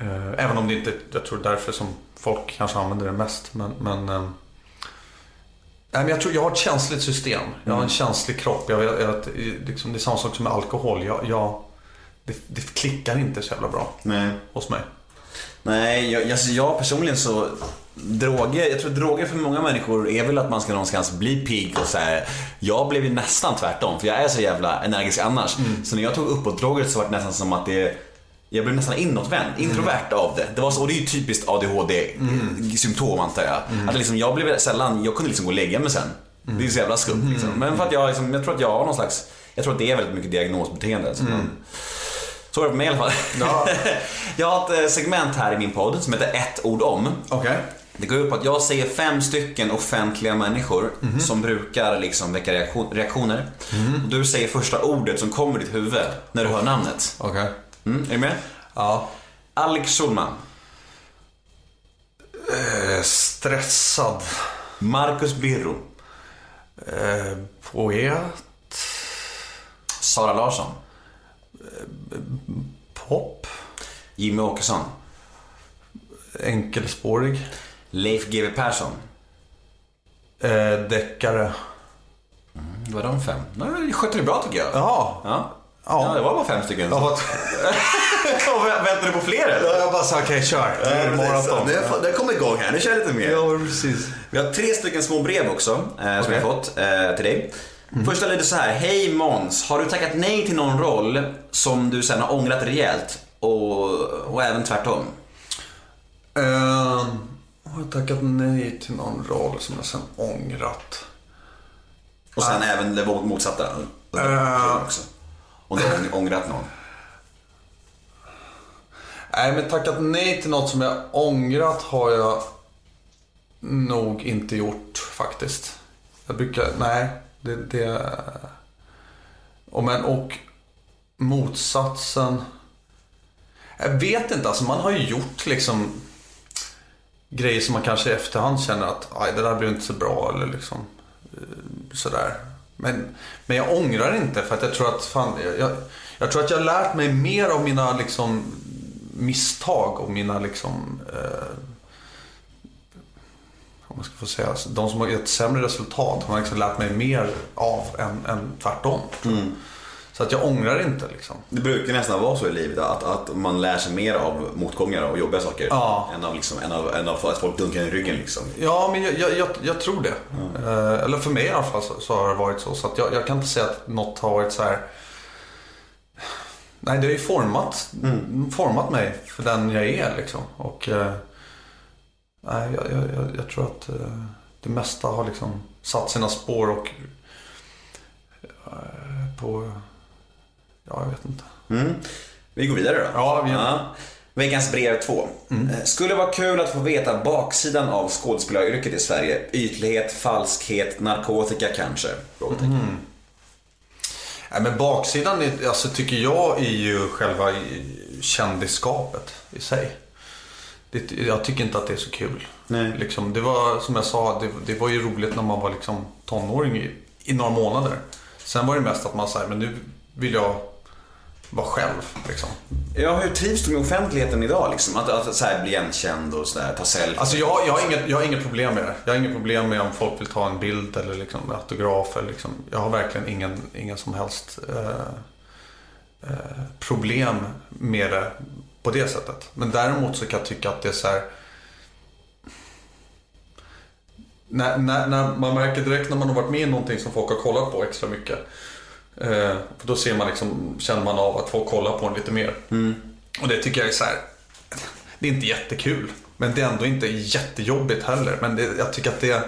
Eh, även om det inte, jag tror därför som folk kanske använder det mest. Men, men, eh, men jag tror jag har ett känsligt system. Jag har en känslig kropp. Jag, jag, jag, liksom, det är samma sak som med alkohol. Jag, jag, det, det klickar inte så jävla bra Nej. hos mig. Nej, jag, alltså jag personligen så Droger, jag tror droger för många människor är väl att man ska någonstans bli pigg och så här. Jag blev ju nästan tvärtom för jag är så jävla energisk annars. Så när jag tog uppåt-droger så var det nästan som att det jag blev nästan inåtvänd, introvert av det. det var så, och det är ju typiskt ADHD-symptom antar jag. Att liksom, jag blev sällan, jag kunde liksom gå och lägga mig sen. Det är så jävla skumt liksom. Men för att jag, liksom, jag tror att jag har någon slags, jag tror att det är väldigt mycket diagnosbeteende. Alltså. Så var det för mig i alla fall. Ja. jag har ett eh, segment här i min podd som heter ett ord om. Okej. Det går ut på att jag säger fem stycken offentliga människor som brukar liksom väcka reaktion, reaktioner. Och du säger första ordet som kommer i ditt huvud när du hör namnet. Okej. Mm, är du med? Ja. Alex Schulman. Eh, stressad. Marcus Birro. Eh, poet. Sara Larsson. Pop. Jimmy Åkesson. Enkelspårig. Leif GW Persson. Eh, deckare. Det var de fem. Nej, det skötte du bra tycker jag. Ja. Ja. Ja. Ja, det var bara fem stycken. Jag, var... Väntar du på fler eller? jag bara sa okej kör. Det är maraton. Det kommer igång här, nu kör jag lite mer. Ja, precis. Vi har tre stycken små brev också eh, som Okej. jag har fått eh, till dig. Första lyder så här. Hej Måns, har du tackat nej till någon roll som du sen har ångrat rejält? Och, och även tvärtom. Eh, har jag tackat nej till någon roll som jag sen ångrat? Och sen även det motsatta. Eh. också. Om du har ångrat någon. Nej, men tackat nej till något som jag ångrat har jag nog inte gjort faktiskt. Jag brukar, nej, det, det och, men, och motsatsen. Jag vet inte, alltså man har ju gjort liksom grejer som man kanske i efterhand känner att aj, det där blev inte så bra eller liksom eh, sådär. Men, men jag ångrar inte för att jag tror att fan, jag, jag, tror att jag har lärt mig mer av mina liksom misstag och mina liksom eh, om man ska få säga, alltså, de som har gett sämre resultat har man liksom lärt mig mer av än, än tvärtom. Mm. Så att jag ångrar inte liksom. Det brukar nästan vara så i livet att, att man lär sig mer av motgångar och jobbiga saker. Ja. Än av, liksom, än av, än av att folk dunkar i ryggen liksom. Ja, men jag, jag, jag, jag tror det. Eh, eller för mig i alla fall så, så har det varit så. Så att jag, jag kan inte säga att något har varit så här. Nej, det har ju format, format mig för den jag är liksom. Och eh, nej, jag, jag, jag, jag tror att eh, det mesta har liksom satt sina spår och eh, på, ja jag vet inte. Mm. Vi går vidare då. Ja, vi- Veckans brev 2. Skulle vara kul att få veta baksidan av skådespelaryrket i Sverige. Ytlighet, falskhet, narkotika kanske? Frågetecken. Nej, men baksidan är, alltså, tycker jag är ju själva kändisskapet i sig. Det, jag tycker inte att det är så kul. Nej. Liksom, det var som jag sa, det, det var ju roligt när man var liksom tonåring i, i några månader. Sen var det mest att man säger, men nu vill jag vara själv. Liksom. Ja, hur trivs du med offentligheten idag liksom? Att, att så här, bli igenkänd och sådär, ta selfies? Alltså jag, jag, har inget, jag har inget problem med det. Jag har inget problem med om folk vill ta en bild eller liksom en autograf. Eller liksom, jag har verkligen ingen, ingen som helst eh, eh, problem med det på det sättet. Men däremot så kan jag tycka att det är så här. När, när, när man märker direkt när man har varit med i någonting som folk har kollat på extra mycket. Eh, för då ser man liksom, känner man av att folk kollar på en lite mer. Och det tycker jag är så här. Det är inte jättekul. Men det är ändå inte jättejobbigt heller. Men det, jag tycker att det,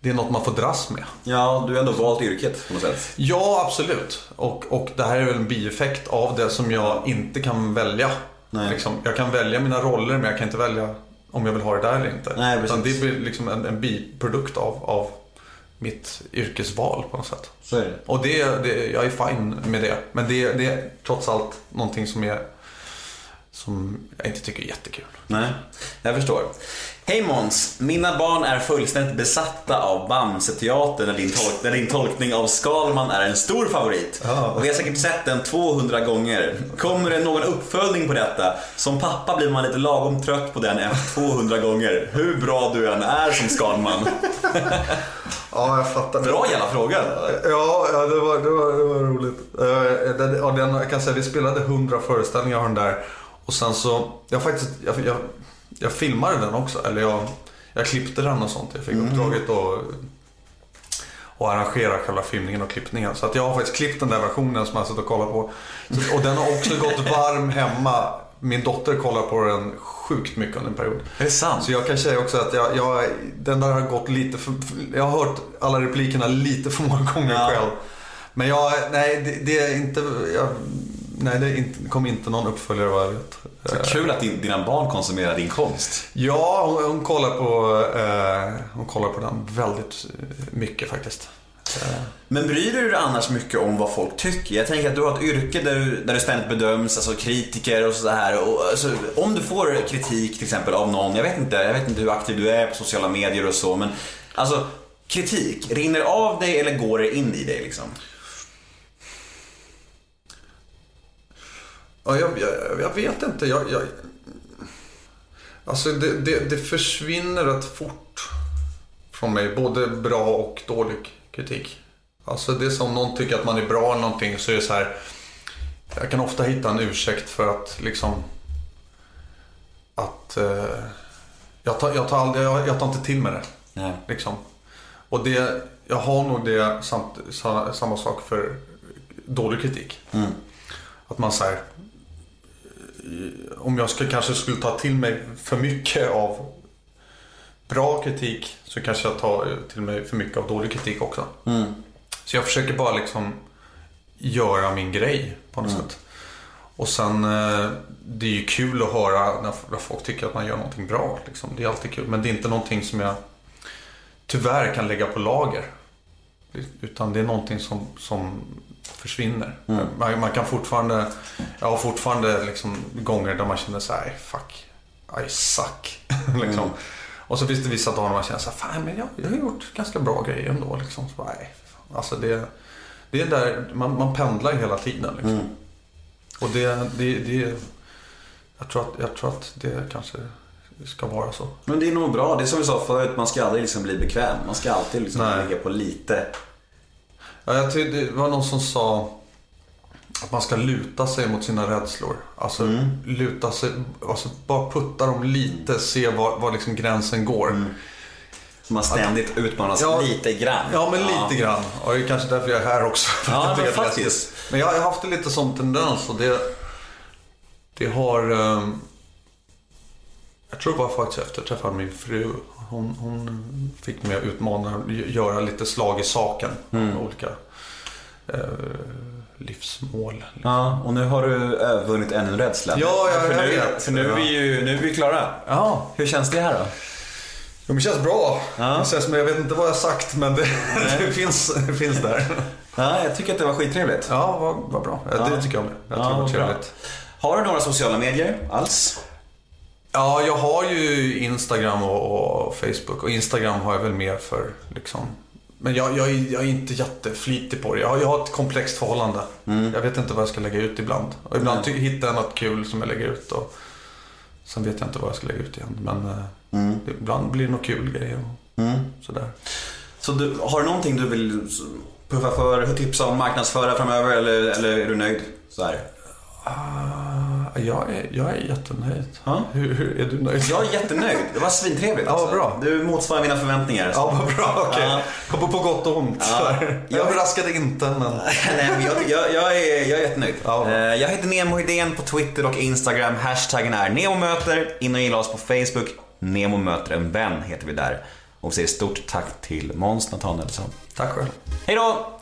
det är något man får dras med. Ja, du har ändå valt yrket på något sätt. Ja, absolut. Och, och det här är väl en bieffekt av det som jag inte kan välja. Nej. Liksom, jag kan välja mina roller men jag kan inte välja om jag vill ha det där eller inte. Nej, Utan precis. det blir liksom en, en biprodukt av, av mitt yrkesval på något sätt. Så är det. Och det, det, jag är fine med det. Men det, det är trots allt någonting som, är, som jag inte tycker är jättekul. Nej, jag förstår. Hej Måns, mina barn är fullständigt besatta av Bamseteatern när din, tolk- när din tolkning av Skalman är en stor favorit. Och vi har säkert sett den 200 gånger. Kommer det någon uppföljning på detta? Som pappa blir man lite lagom trött på den efter 200 gånger. Hur bra du än är som Skalman. Ja, jag fattar. Bra jävla fråga. Ja, ja det, var, det, var, det var roligt. Uh, den, ja, den, jag kan säga, vi spelade 100 föreställningar av den där. Och sen så, jag faktiskt, jag, jag, jag filmade den också. Eller jag, jag klippte den och sånt. Jag fick uppdraget att och arrangera själva filmningen och klippningen. Så att jag har faktiskt klippt den där versionen som jag suttit och kollat på. Så, och den har också gått varm hemma. Min dotter kollar på den sjukt mycket under en period. Är det sant? Så jag kan säga också att jag, jag, den där har gått lite för, Jag har hört alla replikerna lite för många gånger Ja. själv. Men jag, nej det, det är inte, jag, nej det inte, kom inte någon uppföljare vad jag vet. Eh, Kul att din, dina barn konsumerar din konst. Ja, hon, hon kollar på, eh, hon kollar på den väldigt eh, mycket faktiskt. Men bryr du dig annars mycket om vad folk tycker? Jag tänker att du har ett yrke där du, där du ständigt bedöms, alltså kritiker och sådär. Alltså, om du får kritik till exempel av någon, jag vet inte, jag vet inte hur aktiv du är på sociala medier och så, men alltså kritik, rinner av dig eller går det in i dig liksom? Ja, jag, jag, jag vet inte. Jag, jag, alltså det, det, det försvinner rätt fort från mig. Både bra och dålig kritik. Alltså det är som någon tycker att man är bra eller någonting så är det så här. Jag kan ofta hitta en ursäkt för att liksom att eh, jag, tar, jag, tar aldrig, jag, jag tar inte till mig det. Nej. Liksom. Och det, jag har nog det samt, sa- samma sak för dålig kritik. Att man säger om jag ska, kanske skulle ta till mig för mycket av bra kritik så kanske jag tar till mig för mycket av dålig kritik också. Så jag försöker bara liksom göra min grej på något sätt. Och sen, eh, det är ju kul att höra när folk tycker att man gör någonting bra. Liksom. Det är alltid kul. Men det är inte någonting som jag tyvärr kan lägga på lager. Utan det är någonting som, som försvinner. Man, man kan fortfarande, jag har fortfarande liksom gånger där man känner så här, fuck, I suck. liksom. Och så finns det vissa dagar när man känner så här, fan men jag, jag har gjort ganska bra grejer ändå. Liksom. Så, bara, nej, alltså det, det är där, man, man pendlar hela tiden. Liksom. Och det, det, det jag, tror att, jag tror att det kanske ska vara så. Men det är nog bra, det är som vi sa förut, man ska aldrig liksom bli bekväm. Man ska alltid liksom ligga på lite. Ja, jag tyckte, det var någon som sa att man ska luta sig mot sina rädslor. Alltså luta sig, alltså bara putta dem lite, se var, var liksom gränsen går. Så man ständigt utmanas Ja. lite grann. Ja, men lite grann. Och det är kanske därför jag är här också. att Ja, men att faktiskt. Men jag har haft en lite sån tendens och det, det har... ehm, jag tror det var faktiskt efter jag träffade min fru. Hon, hon fick mig att utmana, göra lite slag i saken. Mm. Olika eh, livsmål. Ja, och nu har du övervunnit ännu en rädsla. Ja, jag- för jag nu, vet. För nu är vi ju nu är vi klara. Ja, Hur känns det här då? Jo, men det känns bra. Ja. Det känns som, jag vet inte vad jag har sagt men det, det, finns, det finns där. Ja, jag tycker att det var skittrevligt. Ja, vad, vad bra. Ja, Det tycker jag med. Jag Ja, tycker det var bra. Har du några sociala medier alls? Ja, jag har ju Instagram och, och Facebook. Och Instagram har jag väl mer för liksom. Men jag, jag, är, jag är inte jätteflitig på det. Jag har, jag har ett komplext förhållande. Jag vet inte vad jag ska lägga ut ibland. Och ibland ty- hittar jag något kul som jag lägger ut. Och sen vet jag inte vad jag ska lägga ut igen. Men eh, det, ibland blir det något kul grejer. Och sådär. Så du, har du någonting du vill puffa för, tipsa om, marknadsföra framöver eller, eller är du nöjd? Så här. Ah, jag, är, jag är jättenöjd. Ja. Hur, hur, är du nöjd? Jag är jättenöjd. Det var svintrevligt. Ja, vad bra. Du motsvarar mina förväntningar. Ja, vad bra. Okej. Ja. På, på gott och ont. Ja. Jag överraskade inte, men... Nej, men jag, jag, jag, är, jag är jättenöjd. Ja. Eh, Jag heter Nemo Hedén på Twitter och Instagram. Hashtaggen är NEMOMÖTER. In och gilla oss på Facebook. Nemo möter en vän heter vi där. Och vi säger stort tack till Måns Nathanaelsson. Tack själv. Hej då!